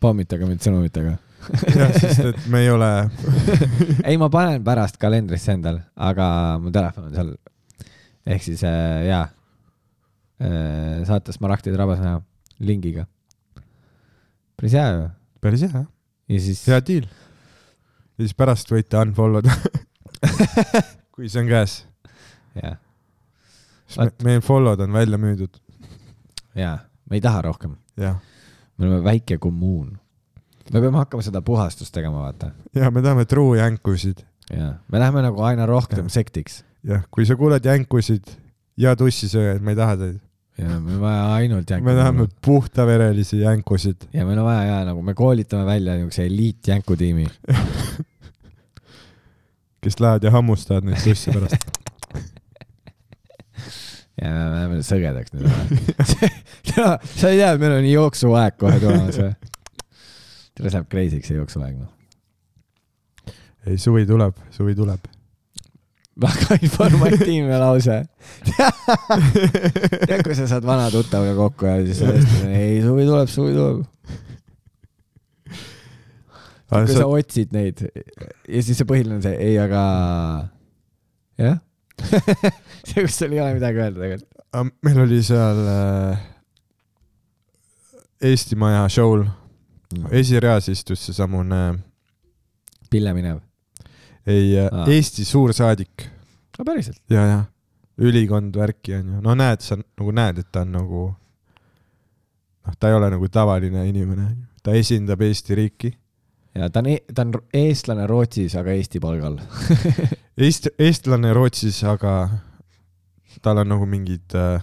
pommitage mind sõnumitega. jah, sest et me ei ole, ei, ma panen pärast kalendrisse endal, aga mu telefon on seal. ehk siis äh, jaa äh,, saate Smaragdide rabas näha lingiga. Päris hea ju. päris hea, ja siis hea deal. ja siis pärast võite unfollow da, kui see on käes. jaa, sest me- meil follow'd on välja müüdud, jaa, me ei taha rohkem, jah. me oleme väike kommuun. me peame hakkama seda puhastust tegema, vaata. ja me tahame true jänkusid. jaa, me läheme nagu aina rohkem Jah. sektiks jah, kui sa kuuled jänkusid ja tussisööjaid, me ei taha teid. Ja meil on vaja ainult jänku. me tahame puhtaverelisi jänkusid. ja meil on vaja ja nagu me koolitame välja niisuguse eliitjänkutiimi. kes lähevad ja hammustavad neid tusse pärast. ja me läheme sõgedaks nüüd. sa ei tea, et meil on jooksuaeg kohe tulemas või? tere, see läheb crazy'ks see jooksuaeg noh. ei, suvi tuleb, suvi tuleb. Väga informatiivne lause. ja kui sa saad vana tuttavaga kokku ja siis sellest, ei suvi tuleb, suvi tuleb. kui sa otsid neid ja siis see põhiline on see, ei aga, jah. see, kus sul ei ole midagi öelda tegelikult. meil oli seal äh, Eesti Maja show'l, esireas istus seesamune, Pille minev. Ei ah., Eesti suursaadik no päriselt? ja, ja ülikond värki on ju, no näed, sa nagu näed, et ta on nagu noh, ta ei ole nagu tavaline inimene, ta esindab Eesti riiki. ja ta on, ta on eestlane Rootsis, aga Eesti palgal. Eest-, eestlane Rootsis, aga tal on nagu mingid äh,,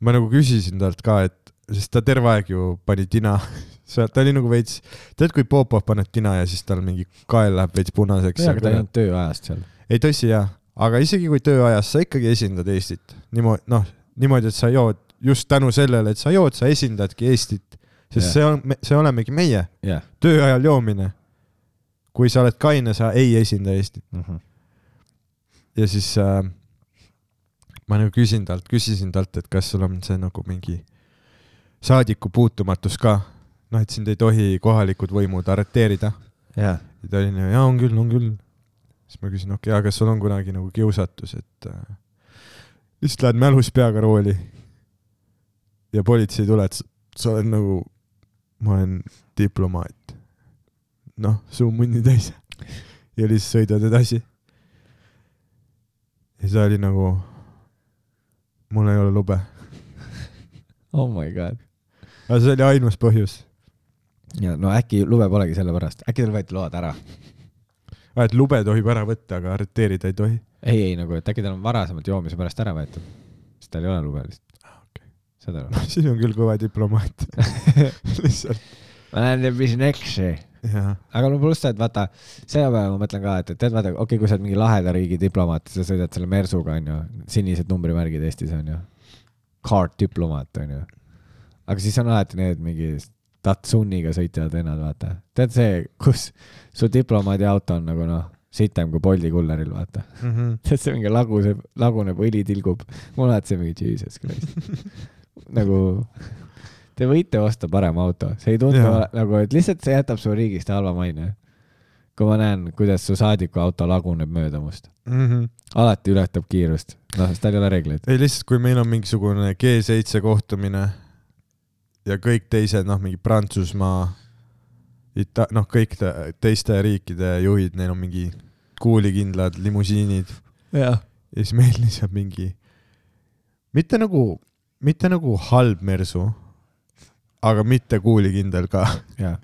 ma nagu küsisin talt ka, et sest ta terve aeg ju pani tina, ta oli nagu veits, tead, kui Popov paneb tina ja siis tal mingi kael läheb veits punaseks. aga ta ei olnud tööajast seal. ei tõsi jaa, aga isegi kui tööajas sa ikkagi esindad Eestit niimoodi, noh, niimoodi, et sa jood just tänu sellele, et sa jood, sa esindadki Eestit, sest Jah. see on, see olemegi meie, jah. töö ajal joomine. kui sa oled kaine, sa ei esinda Eestit ja siis äh, ma nagu küsin talt, küsisin talt, et kas sul on see nagu mingi saadiku puutumatus ka, noh, et sind ei tohi kohalikud võimud arreteerida jah. ja ta oli nagu, jaa, on küll, on küll. siis ma küsin, okei okay,, aga kas sul on kunagi nagu kiusatus, et äh, lihtsalt lähed mälus peaga rooli ja politsei ei tule, et sa, sa oled nagu, ma olen diplomaat. noh, suu munni täis. ja lihtsalt sõidad edasi. ja ta oli nagu, mul ei ole lube. Oh my god. aga see oli ainus põhjus. Ja no äkki lube polegi sellepärast, äkki tal võeti load ära. et lube tohib ära võtta, aga arreteerida ei tohi. ei, ei nagu, et äkki tal on varasemalt joomise pärast ära võetud. siis tal ei ole lube lihtsalt. okei. saad aru? siis on küll kõva diplomaat. lihtsalt, ma mis neksi. jah aga no pluss see, et vaata, selle peale ma mõtlen ka, et, et tead, vaata, okei okay,, kui sa oled mingi laheda riigi diplomaat, sa sõidad selle Mersuga, onju, sinised numbrimärgid Eestis onju. Card diplomaat onju. aga siis on alati need mingi Tatsuniga sõitjad vennad, vaata. tead see, kus su diplomaadi auto on nagu noh, sitem kui Bolti kulleril, vaata. mm. -hmm. tead see mingi laguneb, laguneb, õli tilgub. mul alati see mingi jesus christ. nagu te võite osta parema auto, see ei tundu Jaa. nagu, et lihtsalt see jätab su riigist halva maine. kui ma näen, kuidas su saadiku auto laguneb mööda must, Mm -hmm. alati ületab kiirust, noh, sest tal ei ole reegleid. ei lihtsalt, kui meil on mingisugune G7 kohtumine ja kõik teised, noh, mingi Prantsusmaa, Ita-, noh, kõik te, teiste riikide juhid, neil on mingi kuulikindlad limusiinid jah. ja siis meil lihtsalt mingi, mitte nagu mitte nagu halb mersu, aga mitte kuulikindel ka. jaa.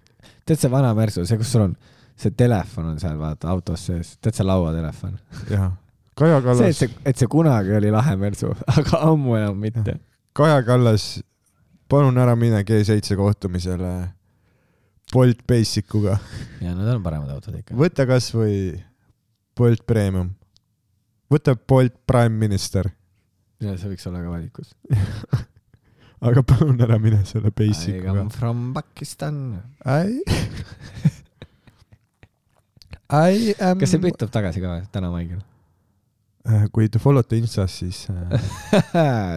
tead see vana Mersu, see, kus sul on, see telefon on seal vaata autos sees, tead see lauatelefon? jah, Kaja see, et Kallas, see, et see kunagi oli lahe Mersu, aga ammu enam mitte. Kaja Kallas, palun ära mine G7 kohtumisele Bolt Basicuga, ja need on paremad autod ikka. võta kasvõi Bolt Premium, võta Bolt Prime Minister, ja see võiks olla ka valikus. aga palun ära mine selle I Basicuga come. from Pakistan. I I am kas see tuleb tagasi ka või, täna maikil? Äh, kui te follow te Instas, siis äh,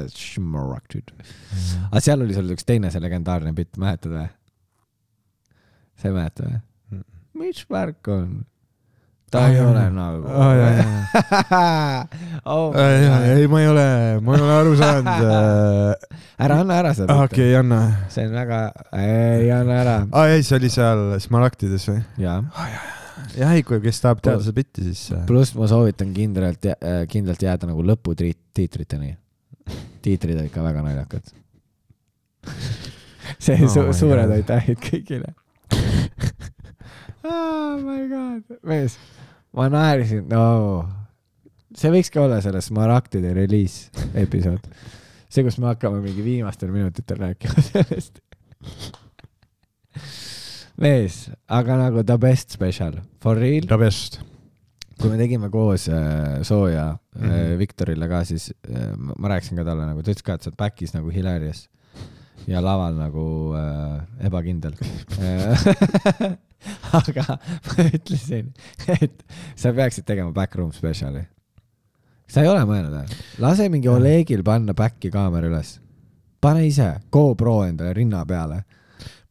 aga seal oli sul üks teine see legendaarne bitt, mäletad või? sa ei mäleta või? mis värk on? ta Aa, ei jaa, ole nagu Aa, jaa, jaa. oh,. Äh, ei, ma ei ole, ma ei ole aru saanud. ära anna ära seda bitti. okei, anna. see on väga, ei anna ära. aa ei, see oli seal Smaragdides või? jaa. jah, ei, kui kes tahab teada seda bitti, siis äh, pluss ma soovitan kindlalt, kindlalt jääda nagu lõputiitriteni. tiitrid olid ka väga naljakad. see Oh su suured aitähid kõigile oh my god, mees, ma naersin, no see võikski olla selle Smaragdide reliis episood. see, kus me hakkame mingi viimastel minutitel rääkima sellest. mees, aga nagu the best special, for real, the best. kui me tegime koos äh, sooja mm Mhm. -hmm. Viktorile ka, siis äh, ma rääkisin ka talle nagu, ta ütles ka, et sa oled back'is nagu hilarious ja laval nagu äh, ebakindel aga ma ütlesin, et sa peaksid tegema backroom special'i. sa ei ole mõelnud või? lase mingi Olegil panna back'i kaamera üles. pane ise GoPro endale rinna peale.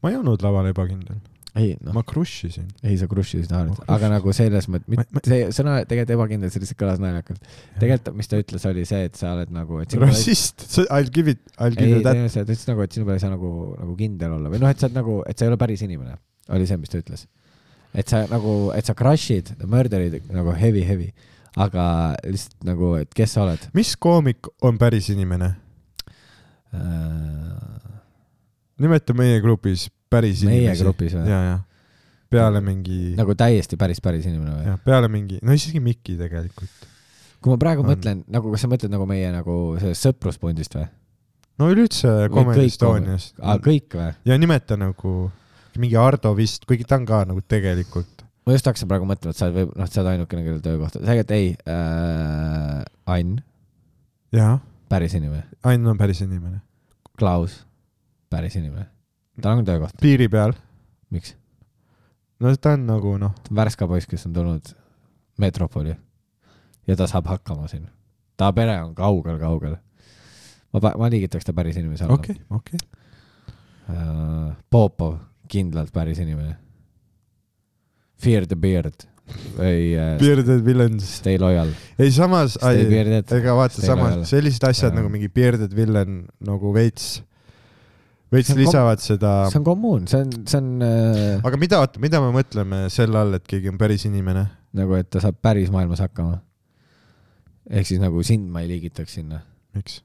ma ei olnud laval ebakindel, ei noh, ma crush isin. ei sa crush'isid Ma ainult, aga nagu selles mõttes, Ma- see sõna tegelikult ebakindel, see lihtsalt kõlas naljakalt. tegelikult, mis ta ütles, oli see, et sa oled nagu, ei- rassist, I will give it, I will ei, give you that. ta ütles nagu, et sinu peal ei saa nagu, nagu kindel olla või noh, et sa oled nagu, et sa ei ole päris inimene, oli see, mis ta ütles. et sa nagu, et sa crush'id, murder'id nagu heavy, heavy, aga lihtsalt nagu, et kes sa oled mis koomik on päris inimene? äh,. nimeta meie grupis päris meie inimesi. grupis või? ja, ja peale mingi, nagu täiesti päris, päris inimene või? jah, peale mingi, no isegi Mikki tegelikult. kui ma praegu On. mõtlen nagu, kas sa mõtled nagu meie nagu sellest sõpruspundist või? no üleüldse Comedy kõik Estoniast. aa, kõik või? ja nimeta nagu mingi Ardo vist, kuigi ta on ka nagu tegelikult. ma just hakkasin praegu mõtlema, et sa oled või noh, sa oled ainukene, kellel töökohta, tegelikult ei äh,, Ain, jaa, päris inimene, Ain on päris inimene. Klaus, päris inimene, tal on töökoht, piiri peal, miks? no ta on nagu noh, ta on Värska poiss, kes on tulnud metropoli ja ta saab hakkama siin. ta pere on kaugel-kaugel. ma, ma liigitaks ta päris inimese alla okei, okei. Äh, Popov, kindlalt päris inimene. Fear the beard või äh, Bearded Villains. Stay loyal. ei samas, ega vaata samas sellised asjad Jaa. nagu mingi Bearded Villain nagu veits, veits lisavad seda. see on kommuun, see on, see on äh, aga mida, oota, mida me mõtleme selle all, et keegi on päris inimene? nagu, et ta saab päris maailmas hakkama. ehk siis nagu sind ma ei liigitaks sinna. miks?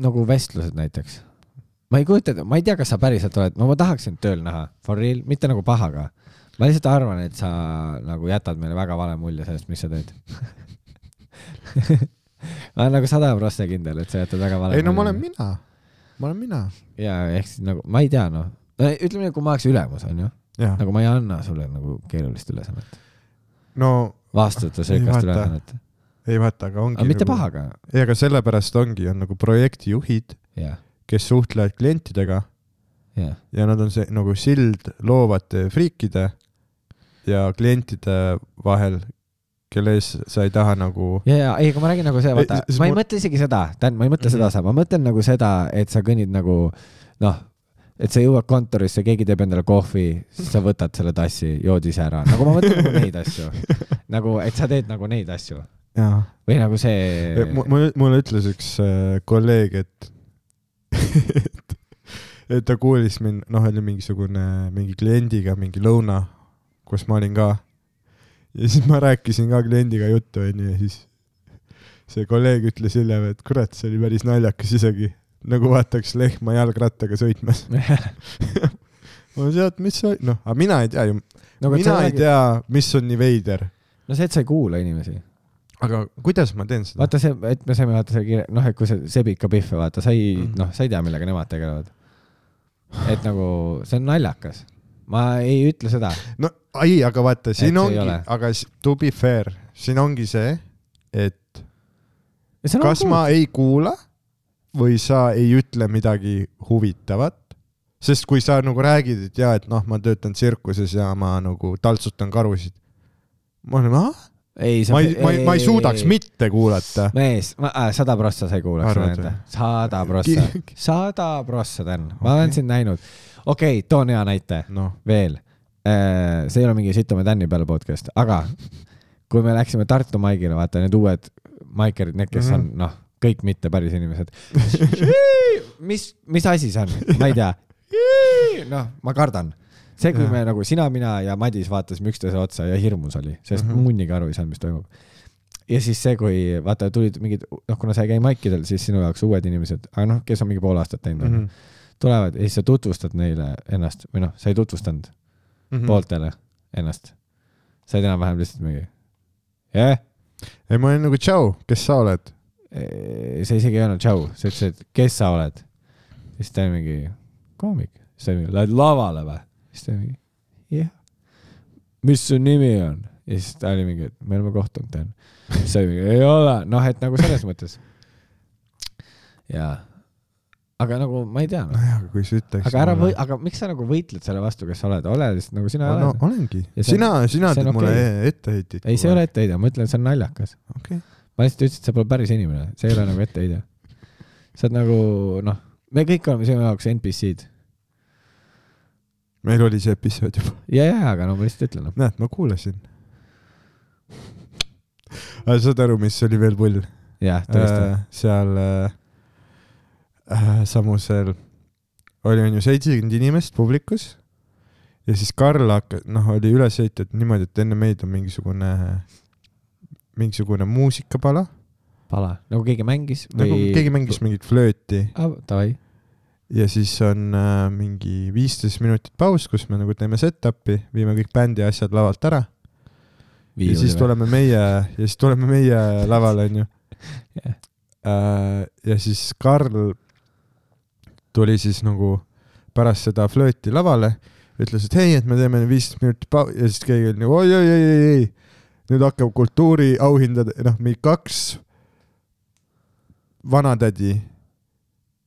nagu vestlused näiteks. ma ei kujuta ette, ma ei tea, kas sa päriselt oled, no ma tahaks sind tööl näha, for real, mitte nagu pahaga. ma lihtsalt arvan, et sa nagu jätad meile väga vale mulje sellest, mis sa teed. ma olen nagu sada prossa kindel, et sa jätad väga vale ei no ma olen mina, ma olen mina. ja ehk siis nagu, ma ei tea noh, ütleme nii, kui ma oleks ülemus, onju, nagu ma ei anna sulle nagu keerulist ülesannet, no vastutusrikast Ei, vaata. ülesannet, ei vaata, aga ongi aga mitte nagu, pahaga, ei, aga sellepärast ongi, on nagu projektijuhid, kes suhtlevad klientidega. Ja nad on see nagu sild loovate friikide ja klientide vahel, kelle ees sa ei taha nagu ja, ja ei, aga ma räägin nagu see, vaata ma ei mul- mõtle isegi seda, tähendab, ma ei mõtle Mhm. seda osa, ma mõtlen nagu seda, et sa kõnnid nagu noh, et sa jõuad kontorisse, keegi teeb endale kohvi, siis sa võtad selle tassi, jood ise ära, nagu ma mõtlen nagu neid asju. nagu, et sa teed nagu neid asju või nagu see. mul, mulle ütles üks äh, kolleeg, et et, et ta kuulis mind, noh, oli mingisugune mingi kliendiga mingi lõuna, kus ma olin ka. Ja siis ma rääkisin ka kliendiga juttu, onju, ja siis see kolleeg ütles hiljem, et kurat, see oli päris naljakas isegi. nagu vaataks lehma jalgrattaga sõitmas. ma tead, mis see, noh, aga mina ei tea ju, et mina ei tea, mis on nii veider. no see, et sa ei kuula inimesi. aga kuidas ma teen seda? vaata see, et me saime vaata selle kirja, noh, et kui see sebib ka pihve, vaata, sa ei Mhm., noh, sa ei tea, millega nemad tegelevad. et nagu see on naljakas. ma ei ütle seda. no ei, aga vaata, siin see ei ongi aga to be fair, siin ongi see, et nagu kas ma ei kuula või sa ei ütle midagi huvitavat, sest kui sa nagu räägid, et jaa, et noh, ma töötan tsirkuses ja ma nagu taltsutan karusid. ma olen, ah, ei, ma ei, ma ei, ma ei suudaks mitte kuulata. mees, äh, sada prossa sa ei kuulaks enda, sada prossa, sada prossa, Dan, ma olen sind näinud. okei okay,, toon hea näite noh, veel. See ei ole mingi Sitame Tänni peale podcast, aga kui me läksime Tartu maigile, vaata need uued maikerid, need, kes on noh, kõik mitte päris inimesed. mis, mis asi see on, ma ei tea. noh, ma kardan. see, kui me nagu sina, mina ja Madis vaatasime üksteisele otsa ja hirmus oli, sest Mhm. mm -hmm. munnigi aru ei saanud, mis toimub. ja siis see, kui vaata tulid mingid, noh, kuna sa ei käi maikidel, siis sinu jaoks uued inimesed, aga noh, kes on mingi pool aastat teinud mm, Mhm. -hmm. tulevad ja siis sa tutvustad neile ennast või noh, sa ei tutvustanud mm. -hmm. pooltele ennast. said enam-vähem lihtsalt mingi, jah, ei, ma olin nagu tšau, kes sa oled? sa isegi ei öelnud tšau, sa ütlesid, kes sa oled. siis ta oli mingi koomik, siis ta oli mingi, lähed lavale või? siis ta oli mingi, jah. mis su nimi on? ja siis ta oli mingi, et me oleme kohtunud, tean. siis ta oli mingi, ei ole, noh, et nagu selles mõttes. jaa, aga nagu ma ei tea no.. nojah, aga kui sa ütleks. aga ära või, aga miks sa nagu võitled selle vastu, kes sa oled, ole lihtsalt nagu sina no oled. olengi. See on- sina, sina teed mulle okei. etteheiteid. ei, see ei ole. etteheide, ma ütlen, see on naljakas. okei. ma lihtsalt ütlesin, et sa pole päris inimene, see ei ole nagu etteheide. sa oled nagu noh, me kõik oleme sinu jaoks NPC-d. meil oli see episood juba. ja, ja, aga no ma lihtsalt ütlen noh. näed, ma kuulasin. aga saad aru, mis oli veel pull? jah, tõesti. seal äh, äh, samusel oli onju seitsekümmend inimest publikus ja siis Karl hakkas, noh, oli üles ehitatud niimoodi, et enne meid on mingisugune, mingisugune muusikapala, pala, nagu keegi mängis nagu või? keegi mängis mingit flööti ah,. Davai, ja siis on äh, mingi viisteist minutit paus, kus me nagu teeme set-up'i, viime kõik bändi asjad lavalt ära ja siis. tuleme meie ja siis tuleme meie lavale onju äh,. ja siis Karl tuli siis nagu pärast seda flööti lavale, ütles, et hei, et me teeme viisteist minutit pau- ja siis keegi oli nagu oi, oi, oi, oi, oi, nüüd hakkab kultuuriauhindade, noh, mingi kaks vanatädi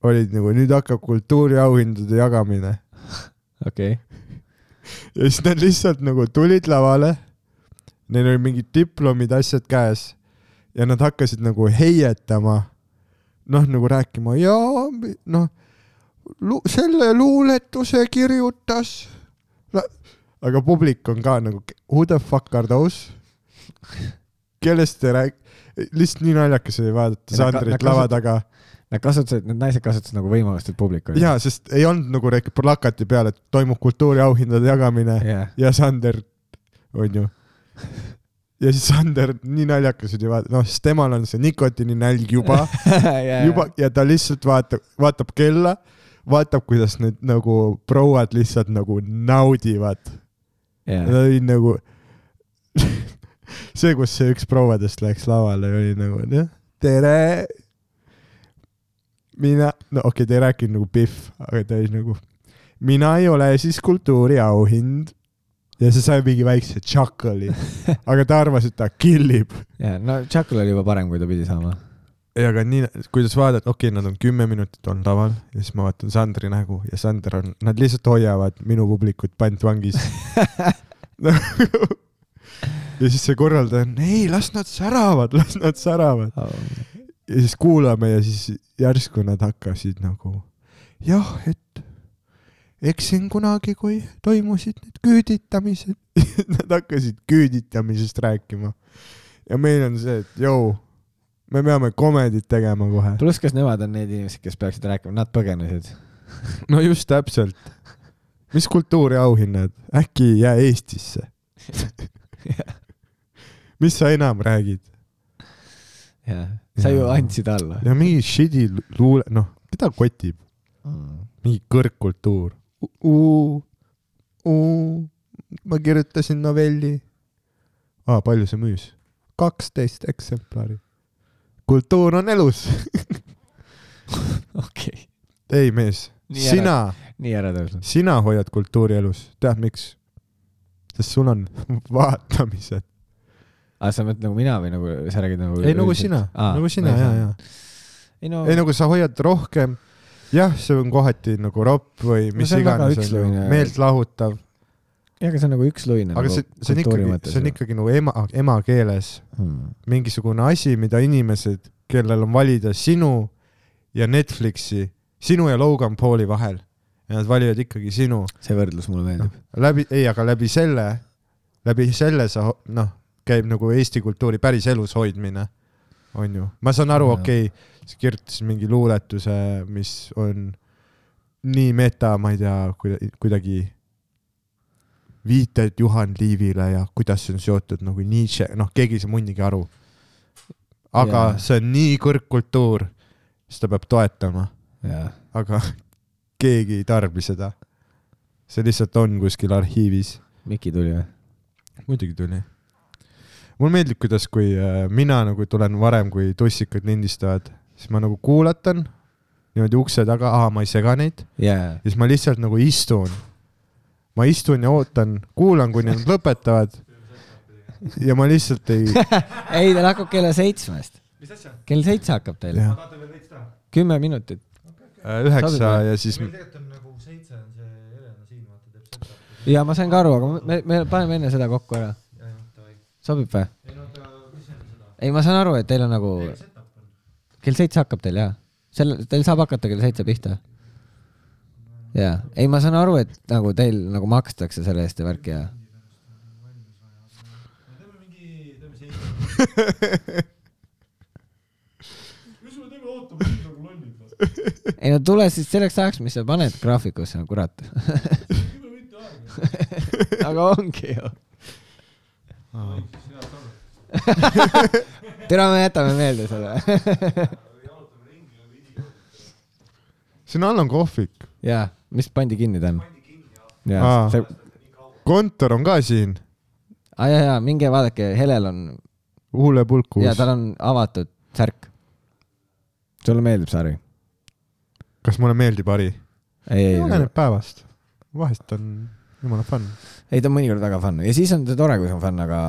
olid nagu nüüd hakkab kultuuriauhindade jagamine okei, ja siis nad lihtsalt nagu tulid lavale. Neil olid mingid diplomid, asjad käes ja nad hakkasid nagu heietama. noh, nagu rääkima ja noh, selle luuletuse kirjutas. aga publik on ka nagu who the fuck are those? kellest te rääg-, lihtsalt nii naljakas oli vaadata Sandrit lava taga Nad kasutasid, need naised kasutasid nagu võimalust, et publik oli. ja sest ei olnud nagu plakati peal, et toimub kultuuriauhindade jagamine jah, ja Sander, onju. ja siis Sander, nii naljakas oli vaata, noh, sest temal on see nikotiininälg juba, juba ja ta lihtsalt vaatab, vaatab kella, vaatab, kuidas need nagu prouad lihtsalt nagu naudivad. ja, ta oli nagu, see, kus see üks prouadest läks lavale, oli nagu, noh, tere. mina, no okei okay,, ta ei rääkinud nagu Pihv, aga ta oli nagu, mina ei ole siis kultuuriauhind ja see sai mingi väikse chuckle'i, aga ta arvas, et ta killib. ja no Chuckle oli juba parem, kui ta pidi saama. ei, aga nii, kuidas vaadata, okei okay,, nad on kümme minutit olnud laval ja siis ma vaatan Sandri nägu ja Sander on, nad lihtsalt hoiavad minu publikut pantvangis ja siis see korraldaja on, ei, las nad säravad, las nad säravad. ja siis kuulame ja siis järsku nad hakkasid nagu jah, et eksin kunagi, kui toimusid need küüditamised. Nad hakkasid küüditamisest rääkima. ja meil on see, et jõu, me peame komedit tegema kohe. pluss, kas nemad on need inimesed, kes peaksid rääkima, nad põgenesid. no just täpselt. mis kultuuriauhinnad, äkki ei jää Eestisse? mis sa enam räägid? jah, sa ju Jaa. andsid alla. ja mingi shit'i luule, noh, keda kotib mm.. mingi kõrgkultuur? ma kirjutasin novelli. aa, palju see müüs? kaksteist eksemplari. Kultuur on elus. okei, ei mees, sina, nii ära tõusnud. sina hoiad kultuuri elus, tead miks? sest sul on vaatamised. aa, sa mõtled nagu mina või nagu sa räägid nagu ei, nagu sina, nagu sina ja, ja. ei no, nagu sa hoiad rohkem, jah, see on kohati nagu ropp või No mis väga iganes, on üksluine. jah, aga see on nagu üksluine. aga see, see on ikkagi, see on ikkagi nagu ema, emakeeles hmm.. mingisugune asi, mida inimesed, kellel on valida sinu ja Netflixi, sinu ja Logan Pauli vahel ja nad valivad ikkagi sinu see võrdlus mulle meeldib. läbi, ei, aga läbi selle, läbi selle sa noh, käib nagu Eesti kultuuri päris elus hoidmine, on ju. ma saan aru, okei okay,, sa kirjutasid mingi luuletuse, mis on nii meta, ma ei tea, kuidagi viited Juhan Liivile ja kuidas see on seotud nagu Nietzsche, noh, keegi ei saa munnigi aru. aga yeah. see on nii kõrgkultuur, seda peab toetama, jah, aga keegi ei tarbi seda. see lihtsalt on kuskil arhiivis. Miki tuli või? muidugi tuli. mulle meeldib, kuidas, kui äh, mina nagu tulen varem, kui tussikad lindistavad, siis ma nagu kuulatan niimoodi ukse taga, aa, ma ei sega neid, jaa, ja siis ma lihtsalt nagu istun. Ma istun ja ootan, kuulan, kuni nad lõpetavad. ja ma lihtsalt ei, ei, tal hakkab kella seitsmest. kell seitse hakkab teil. jah, kümme minutit. üheksa Sobib või? ja siis ja ma sain ka aru, aga me, me paneme enne seda kokku ära. sobib või? ei, ma saan aru, et teil on nagu. kell seitse hakkab teil jaa? sel, teil saab hakata kell seitse pihta. jaa, ei, ma saan aru, et nagu teil nagu makstakse selle eest ja värki ja. ei no tule siis selleks ajaks, mis sa paned graafikusse, kurat. aga ongi ju. tere, me jätame meelde selle. all on kohvik, jaa, mis pandi kinni ta on? jaa Aa., see, kontor on ka siin, aa jaa, jaa, minge vaadake, Helel on huulepulkus ja. tal on avatud särk. sulle meeldib sari? kas mulle meeldib hari? oleneb päevast, vahest on jumala fun. ei ta on mõnikord väga fun ja siis on ta tore, kui see on fun, aga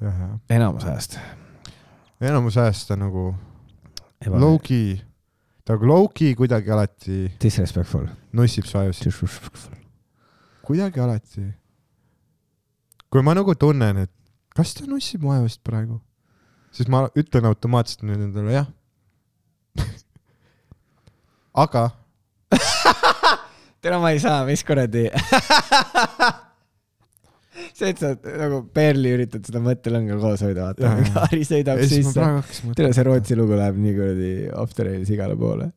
jah, jah. enamus ajast. enamus ajast ta nagu low-key, ta low-key kuidagi alati Disrespectful. nussib su ajus, Disrespectful. kuidagi alati. kui ma nagu tunnen, et kas ta nussib mu ajust praegu, siis ma ütlen automaatselt nüüd endale jah. aga tere, ma ei saa, mis kuradi. see, et sa nagu Perli üritad seda mõttelõnga koos hoida, vaata. Harri sõidab sisse. tere, see Rootsi lugu läheb nii kuradi off the rails igale poole.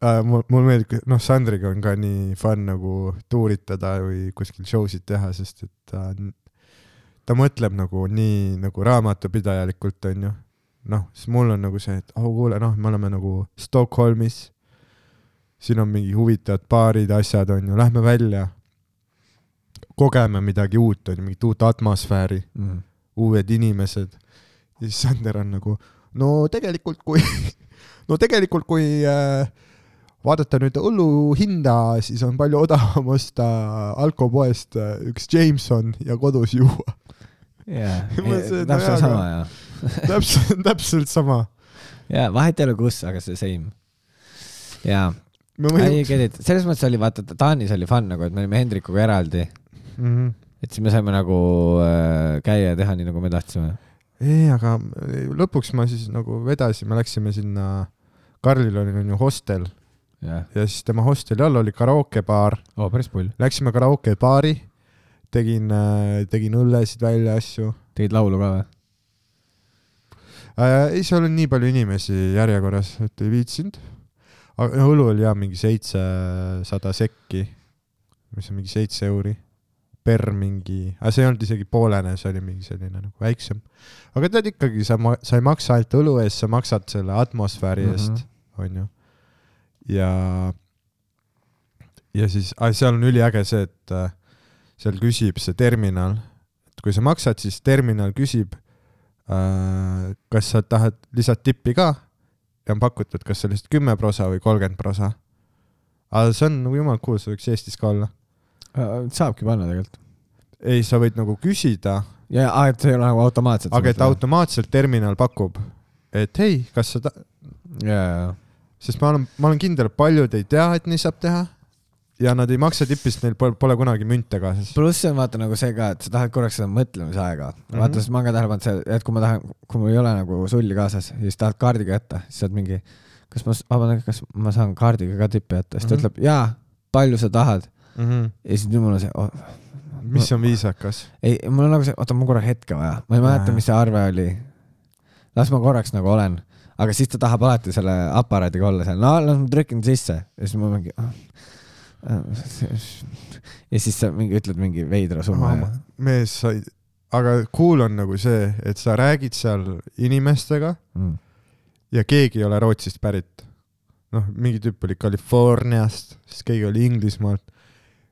äh,. mul, mulle meeldib, noh, Sandriga on ka nii fun nagu tuuritada või kuskil show sid teha, sest et ta, ta mõtleb nagu nii nagu raamatupidajalikult, onju. noh, siis mul on nagu see, et oh kuule, noh, me oleme nagu Stockholmis. Siin on mingi huvitavad baarid, asjad onju, lähme välja. kogeme midagi uut, onju, mingit uut atmosfääri, Mm. uued inimesed. ja siis Sander on nagu, no tegelikult kui, no tegelikult kui äh, vaadata nüüd õllu hinda, siis on palju odavam osta alkopoest äh, üks Jameson ja kodus juua. jaa täpselt sama aga- ja. täpselt, täpselt sama. jaa, vahet ei ole kus, aga see same. jaa, me I võime. get it, selles mõttes oli vaata, Taanis oli fun nagu, et me olime Hendrikuga eraldi, Mhm. et siis me saime nagu äh, käia ja teha nii, nagu me tahtsime. ei, aga lõpuks ma siis nagu vedasin, me läksime sinna, Karlil oli on ju hostel jah, ja siis tema hosteli all oli karaokebaar oo päris pull. Läksime karaokebaari, tegin, tegin õllesid välja, asju tegid laulu ka või? äh,. ei, seal on nii palju inimesi järjekorras, et ei viitsinud. Aga no, õlu oli jah mingi seitsesada sekki, mis on mingi seitse euri. per mingi, aga see ei olnud isegi poolene, see oli mingi selline nagu väiksem. aga tead ikkagi, sa, sa ei maksa ainult õlu eest, sa maksad selle atmosfääri Mhm. eest, onju. ja, ja siis, seal on üliäge see, et äh, seal küsib see terminal, et kui sa maksad, siis terminal küsib äh,, kas sa tahad lisad tippi ka ja on pakutud, kas lihtsalt kümme prosa või kolmkümmend prosa. aga see on nagu jumal cool, see võiks Eestis ka olla. saabki panna tegelikult. ei, sa võid nagu küsida, ja, et see ei ole nagu automaatselt. aga et. automaatselt terminal pakub, et hei, kas sa ta-, ja, ja, sest ma olen, ma olen kindel, et paljud ei tea, et nii saab teha ja nad ei maksa tippi, sest neil pole, pole kunagi münte kaasas. pluss on vaata nagu see ka, et sa tahad korraks seda mõtlemisaega mm. -hmm. vaata, sest ma olen ka tähele pannud see, et kui ma tahan, kui mul ei ole nagu sulli kaasas ja siis tahad kaardiga jätta, siis saad mingi, kas ma, vabandage, kas ma saan kaardiga ka tippi jätta, siis ta Mhm. ütleb jaa, palju sa tahad Mm -hmm. ja siis nüüd mul on see oh,, mis on viisakas? ei, mul on nagu see, oota, mul korra hetke vaja, ma ei mäleta, mis see arve oli. las ma korraks nagu olen, aga siis ta tahab alati selle aparaadiga olla seal, no las ma trükin sisse ja siis ma mingi ah, ja siis sa mingi ütled mingi veidra summa ja mees sai, aga cool on nagu see, et sa räägid seal inimestega mm. ja keegi ei ole Rootsist pärit. noh, mingi tüüp oli Californiast, siis keegi oli Inglismaalt.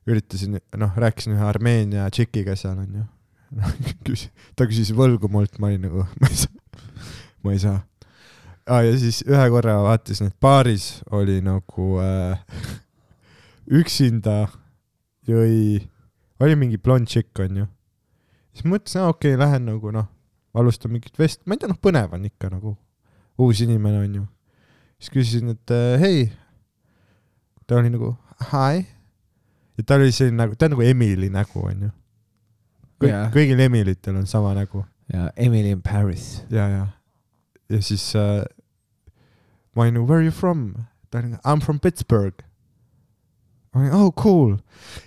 üritasin, noh, rääkisin ühe Armeenia tšikiga seal onju. ta küsis võlgu mult, ma olin nagu, ma ei saa, ma ei saa ah,. ja siis ühe korra vaatasin, et baaris oli nagu äh, üksinda jõi, oli mingi blond tšikk onju. siis mõtlesin, okei okay,, lähen nagu noh, alustan mingit vest-, ma ei tea, noh, põnev on ikka nagu uus inimene onju. siis küsisin, et äh, hei. ta oli nagu hi. ja tal oli selline nagu, ta on nagu Emily nägu onju. kõik Jaa. yeah., kõigil Emilitel on sama nägu ja Emily in Paris. ja, ja, ja siis äh, ma olin nagu where are you from? ta oli nagu I m from Pittsburgh. Ma olin oh cool.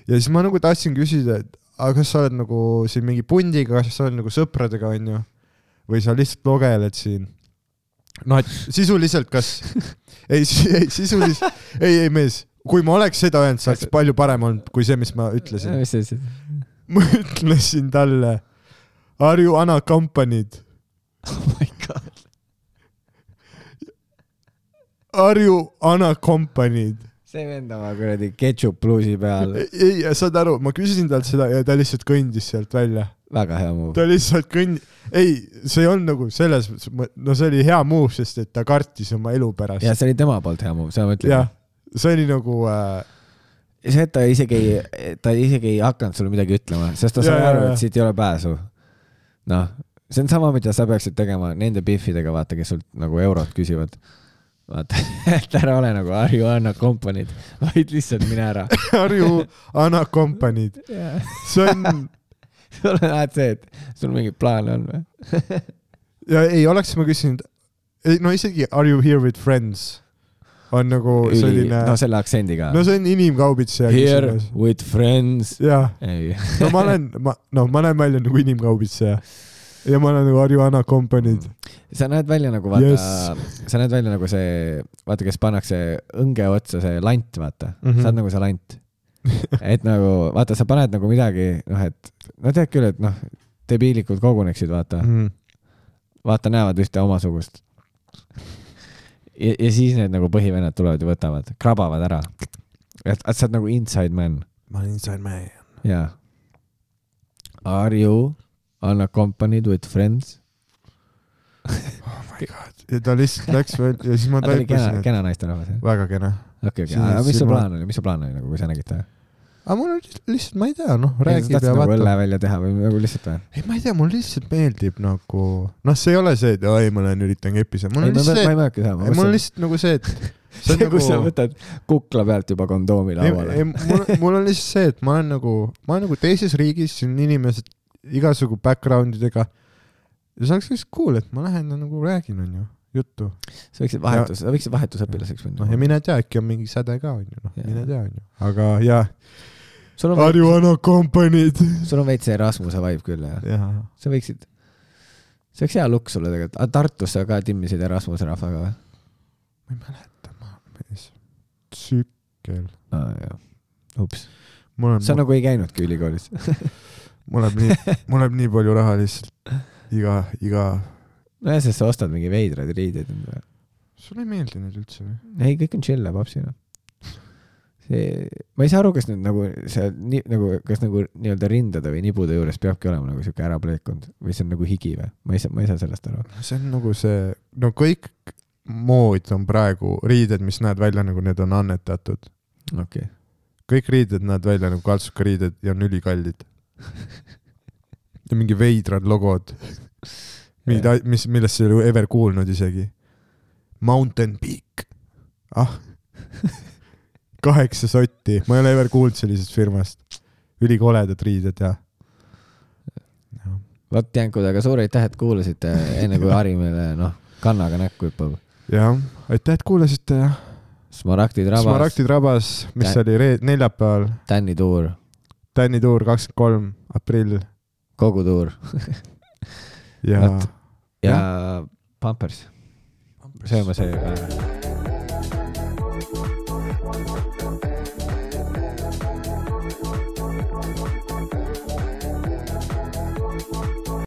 ja siis ma nagu tahtsin küsida, et aga kas sa oled nagu siin mingi pundiga, kas sa oled nagu sõpradega onju või sa lihtsalt logeled siin? noh, et sisuliselt kas, ei, ei sisuliselt, ei, ei mees, kui ma oleks seda öelnud, see oleks palju parem olnud kui see, mis ma ütlesin. ma ütlesin talle Are you unaccompanied? oh my god. Are you unaccompanied? See vend oma kuradi ketšup pluusi peal, ei, saad aru, ma küsisin talt seda ja ta lihtsalt kõndis sealt välja. väga hea move. ta lihtsalt kõnd-, ei, see ei olnud nagu selles, no see oli hea move, sest et ta kartis oma elu ja pärast. see oli tema poolt hea move, seda ma ütlen jah. see oli nagu äh,, see, et ta isegi ei, ta isegi ei hakanud sulle midagi ütlema, sest ta sai aru, et siit ei ole pääsu. noh, see on sama, mida sa peaksid tegema nende Biffidega, vaata, kes sult nagu eurot küsivad. Vaata, et ära ole nagu Are you unaccompanied, vaid lihtsalt mine ära. are you unaccompanied? see on, sul on alati see, et sul mingeid plaane on või? ja ei oleks ma küsinud, ei no isegi are you here with friends on nagu selline, no selle aktsendiga no see on inimkaubitseja Here küsimus. with friends. jah, no ma olen, ma, no ma näen välja nagu inimkaubitseja ja ma olen nagu Are you unaccompanied? sa näed välja nagu vaata Yes. sa näed välja nagu see, vaata, kes pannakse õnge otsa see lant, vaata mm, Mhm. -hmm. sa oled nagu see lant. et nagu vaata, sa paned nagu midagi, noh, et no tead küll, et noh, debiilikud koguneksid, vaata mm, Mhm. -hmm. vaata, näevad ühte omasugust. ja, ja siis need nagu põhivennad tulevad ja võtavad, krabavad ära. et, et sa oled nagu inside man, ma olen inside man. jaa. Are you unaccompanied with friends? oh my god. ja ta lihtsalt läks veel ja siis ma taipasin, kena naisterahvas, jah? väga kena. okei, okei, aga mis su plaan oli, mis su plaan oli nagu, kui sa nägid ta? aga mul oli lihtsalt, ma ei tea, noh, räägib ja nagu õlle vaatab. välja teha või nagu lihtsalt või? ei, ma ei tea, mulle lihtsalt meeldib nagu, noh, see ei ole see, et oi, ma lähen üritan kepisa, mul on lihtsalt see, mul on lihtsalt nagu see, et see on kus sa nagu, võtad kukla pealt juba kondoomi lauale ei, mul, mul on lihtsalt see, et ma olen nagu, ma olen nagu teises riigis, siin inimesed igasugu background idega. ja see oleks lihtsalt cool, et ma lähen ja nagu räägin, onju, juttu. sa võiksid vahetus, sa võiksid vahetusõpilaseks noh, ja minna. mine tea, äkki on mingi säde ka, onju, noh, mine tea, onju. aga jaa, are you unaccompanied? sul on veits see Rasmuse vibe küll jah, sa võiksid, see oleks hea lukk sulle tegelikult, aga Tartus sa ka timmisid Erasmuse rahvaga või? ma ei mäleta, ma, mees, tsükkel. aa jaa, ups. mul on sa, nagu ei käinudki ülikoolis. mul läheb nii, mul läheb nii palju raha lihtsalt iga, iga, nojah, sest sa ostad mingi veidraid riideid endale. sulle ei meeldi need üldse või? ei, kõik on chill papsina. see, ma ei saa aru, kas nüüd nagu see nii nagu, kas nagu nii-öelda rindade või nibude juures peabki olema nagu siuke ärapleekunud või see on nagu higi või? ma ei saa, ma ei saa sellest aru. see on nagu see, no kõik mood on praegu riided, mis näevad välja nagu need on annetatud. okei okay.. kõik riided näevad välja nagu kaltsukariided ja on ülikallid. Ja mingi veidrad logod, mingid, mis, millest sa ei ole ever kuulnud isegi. Mountain Peak, ah, kaheksa sotti, ma ei ole ever kuulnud sellisest firmast. ülikoledad riided ja. vot Jankud, aga suur aitäh, et kuulasite, enne kui Harri meile noh, kannaga näkku hüppab. jah, aitäh, et kuulasite ja Smaragdid rabas, Smaragdid rabas, mis Tä- oli reed-, neljapäeval, Tänni tuur, Tänni tuur kakskümmend kolm aprill kogu tuur ja Vot. ja Pampers. sööma see ka.